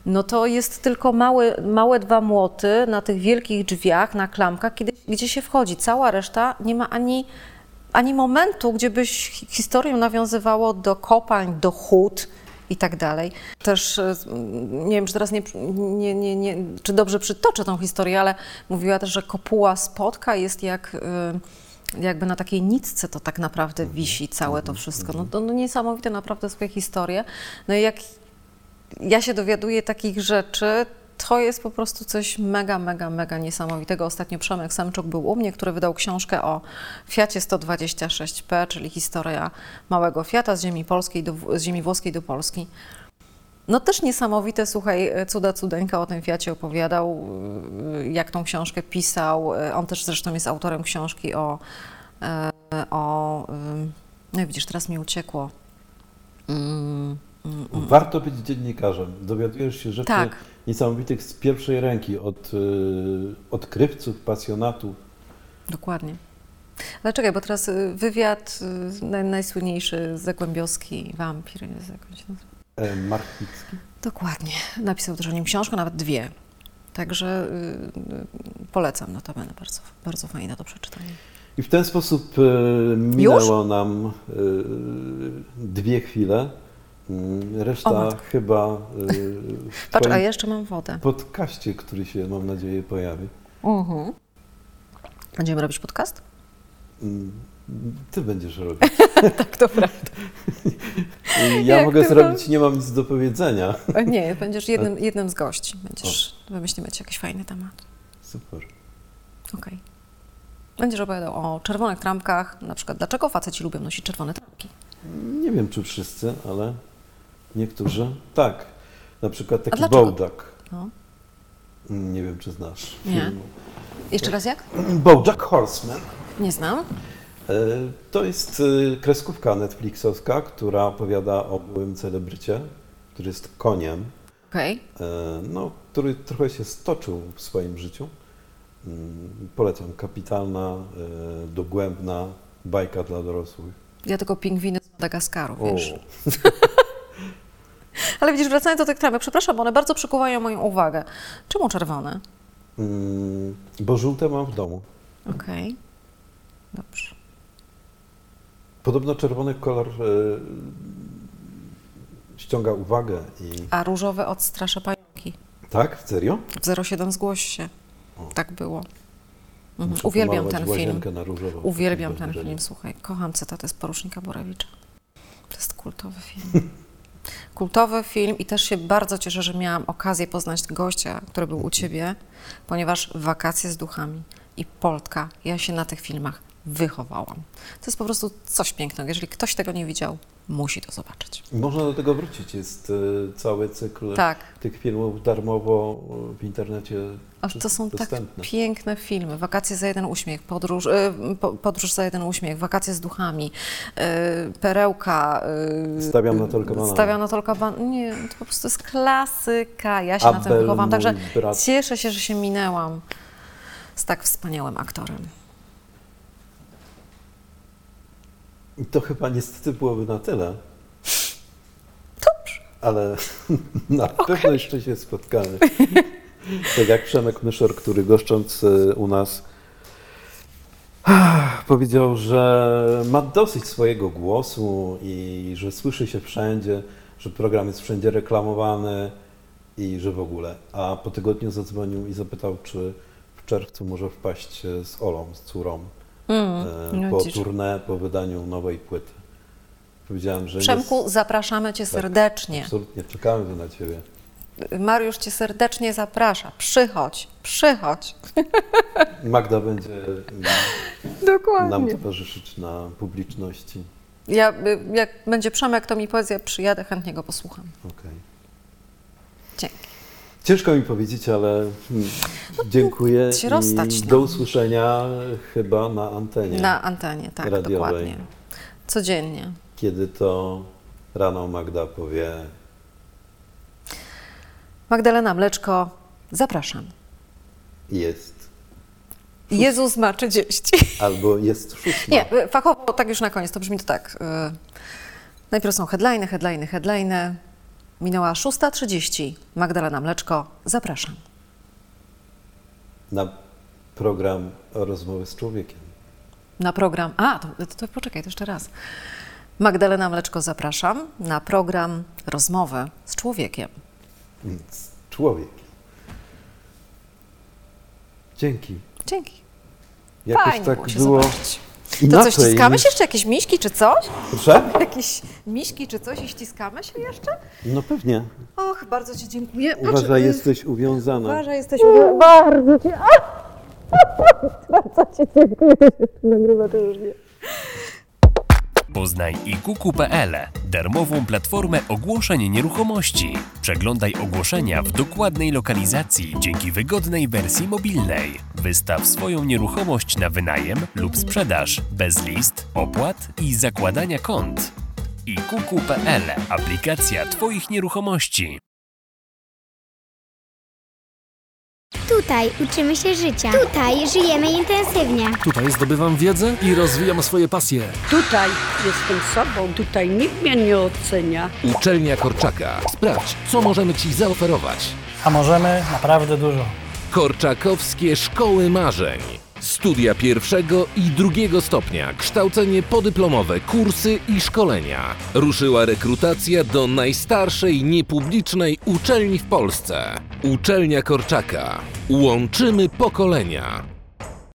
no to jest tylko małe, małe dwa młoty na tych wielkich drzwiach, na klamkach, kiedy, gdzie się wchodzi. Cała reszta nie ma ani, ani momentu, gdzie byś historię nawiązywało do kopalń, do hut, i tak dalej. Też e, nie wiem, czy teraz nie, nie, nie, nie, czy dobrze przytoczę tą historię, ale mówiła też, że kopuła spotka jest jak e, jakby na takiej nitce to tak naprawdę wisi całe to wszystko. No to no niesamowite naprawdę swoje historie. No i jak ja się dowiaduję takich rzeczy, to jest po prostu coś mega, mega, mega niesamowitego. Ostatnio Przemek Samczuk był u mnie, który wydał książkę o Fiacie 126P, czyli historia małego Fiata z ziemi polskiej, do, z ziemi włoskiej do Polski. No też niesamowite, słuchaj, cuda cudeńka o tym Fiacie opowiadał, jak tą książkę pisał. On też zresztą jest autorem książki o, e, o no widzisz, teraz mi uciekło. Mm, mm, mm. Warto być dziennikarzem. Dowiadujesz się rzeczy tak niesamowitych z pierwszej ręki, od y, odkrywców, pasjonatów. Dokładnie. Ale czekaj, bo teraz y, wywiad y, naj, najsłynniejszy Zagłębiowski wampir, jest jakoś e, Mark Dokładnie. Napisał też o nim książkę, nawet dwie. Także y, polecam notabene, bardzo, bardzo fajne do przeczytania. I w ten sposób y, minęło Już? nam y, dwie chwile. Mm, reszta chyba. Yy, *laughs* Patrz, a jeszcze mam wodę. Podkaście, który się mam nadzieję pojawi. Uh-huh. Będziemy robić podcast? Mm, ty będziesz robić. *laughs* tak, to prawda. *laughs* ja Jak mogę zrobić, nie mam nic do powiedzenia. nie, będziesz jednym, jednym z gości. Będziesz, o. wymyślimy ci jakiś fajny temat. Super. Okej. Okay. Będziesz opowiadał o czerwonych trampkach, na przykład dlaczego faceci lubią nosić czerwone trampki. Nie wiem, czy wszyscy, ale Niektórzy? Tak. Na przykład taki Bojack. No. Nie wiem, czy znasz. Nie. Film. Jeszcze raz jak? Bojack Horseman. Nie znam. E, to jest e, kreskówka Netflixowska, która opowiada o byłym celebrycie, który jest koniem. Okay. No, który trochę się stoczył w swoim życiu. Mm, polecam. Kapitalna, e, dogłębna bajka dla dorosłych. Ja tylko pingwiny z Madagaskaru, wiesz. *laughs* Ale widzisz, wracając do tych tramek, przepraszam, bo one bardzo przykuwają moją uwagę. Czemu czerwone? Mm, bo żółte mam w domu. Okej, okay. dobrze. Podobno czerwony kolor y, ściąga uwagę. I... A różowy odstrasza pająki. Tak? Serio? W 07 zgłoś się. O. Tak było. Mhm. Uwielbiam ten film. Różowo, Uwielbiam ten film, słuchaj. Kocham cytaty z Porusznika Borewicza. To jest kultowy film. *laughs* kultowy film i też się bardzo cieszę, że miałam okazję poznać gościa, który był u Ciebie, ponieważ Wakacje z duchami i Polka, ja się na tych filmach wychowałam. To jest po prostu coś pięknego. Jeżeli ktoś tego nie widział, musi to zobaczyć. Można do tego wrócić. Jest y, cały cykl tak. tych filmów darmowo w internecie. A to są tak dostępne. tak piękne filmy. Wakacje za jeden uśmiech, podróż, y, podróż za jeden uśmiech, wakacje z duchami, y, perełka. Stawiam na Tolka Banana. Stawiam na Tolka Banana. Nie, to po prostu jest klasyka. Ja się Abel, na tym wychowałam. Także cieszę się, że się minęłam z tak wspaniałym aktorem. I to chyba niestety byłoby na tyle. Dobrze. Ale *laughs* na okay. pewno jeszcze się spotkamy. *laughs* tak jak Przemek Myszor, który goszcząc e, u nas Powiedział, że ma dosyć swojego głosu i że słyszy się wszędzie, że program jest wszędzie reklamowany i że w ogóle. A po tygodniu zadzwonił i zapytał, czy w czerwcu może wpaść e, z Olą, z córą, Mm, e, po tournée, po wydaniu nowej płyty. Powiedziałem, że Przemku, zapraszamy Cię serdecznie. absolutnie czekamy na Ciebie. Mariusz Cię serdecznie zaprasza. Przychodź, przychodź. *laughs* Magda będzie *laughs* Dokładnie. nam towarzyszyć na publiczności. Ja, y, jak będzie Przemek, to mi powiedz, ja przyjadę, chętnie go posłucham. Okej. Dzięki. Ciężko mi powiedzieć, ale mm, dziękuję się rozstać, i no. do usłyszenia chyba na antenie, Na antenie, tak, radiowej. dokładnie. Codziennie. kiedy to rano Magda powie Magdalena Mleczko, zapraszam. jest Jezus ma 30. *laughs* albo jest szóstma. Nie, fachowo tak już na koniec, to brzmi to tak. y, Najpierw są headliny, headliny, headliny. Minęła 6.30. Magdalena Mleczko, zapraszam. Na program Rozmowy z człowiekiem. Na program. A, to, to, to poczekaj, to jeszcze raz. Magdalena Mleczko, zapraszam na program Rozmowy z człowiekiem. Z człowiekiem. Dzięki. Dzięki. Jakoś Fajnie tak było było zobaczyć. To inaczej. co, ściskamy niż- się jeszcze? Jakieś miśki czy coś? Proszę? *laughs* Jakieś miśki czy coś i ściskamy się jeszcze? No pewnie. Och, bardzo Ci dziękuję. Patrz, Uważaj, y, jesteś uwiązana. Uważaj, jesteś uwią- Bardzo Ci... *laughs* Bardzo Ci dziękuję. Nagrywa to już nie. Poznaj ikuku.pl, darmową platformę ogłoszeń nieruchomości. Przeglądaj ogłoszenia w dokładnej lokalizacji dzięki wygodnej wersji mobilnej. Wystaw swoją nieruchomość na wynajem lub sprzedaż bez list, opłat i zakładania kont. ikuku.pl, aplikacja Twoich nieruchomości. Tutaj uczymy się życia. Tutaj żyjemy intensywnie. Tutaj zdobywam wiedzę i rozwijam swoje pasje. Tutaj jestem sobą, tutaj nikt mnie nie ocenia. Uczelnia Korczaka. Sprawdź, co możemy Ci zaoferować. A możemy naprawdę dużo. Korczakowskie Szkoły Marzeń. Studia pierwszego i drugiego stopnia, kształcenie podyplomowe, kursy i szkolenia. Ruszyła rekrutacja do najstarszej niepublicznej uczelni w Polsce. Uczelnia Korczaka. Łączymy pokolenia.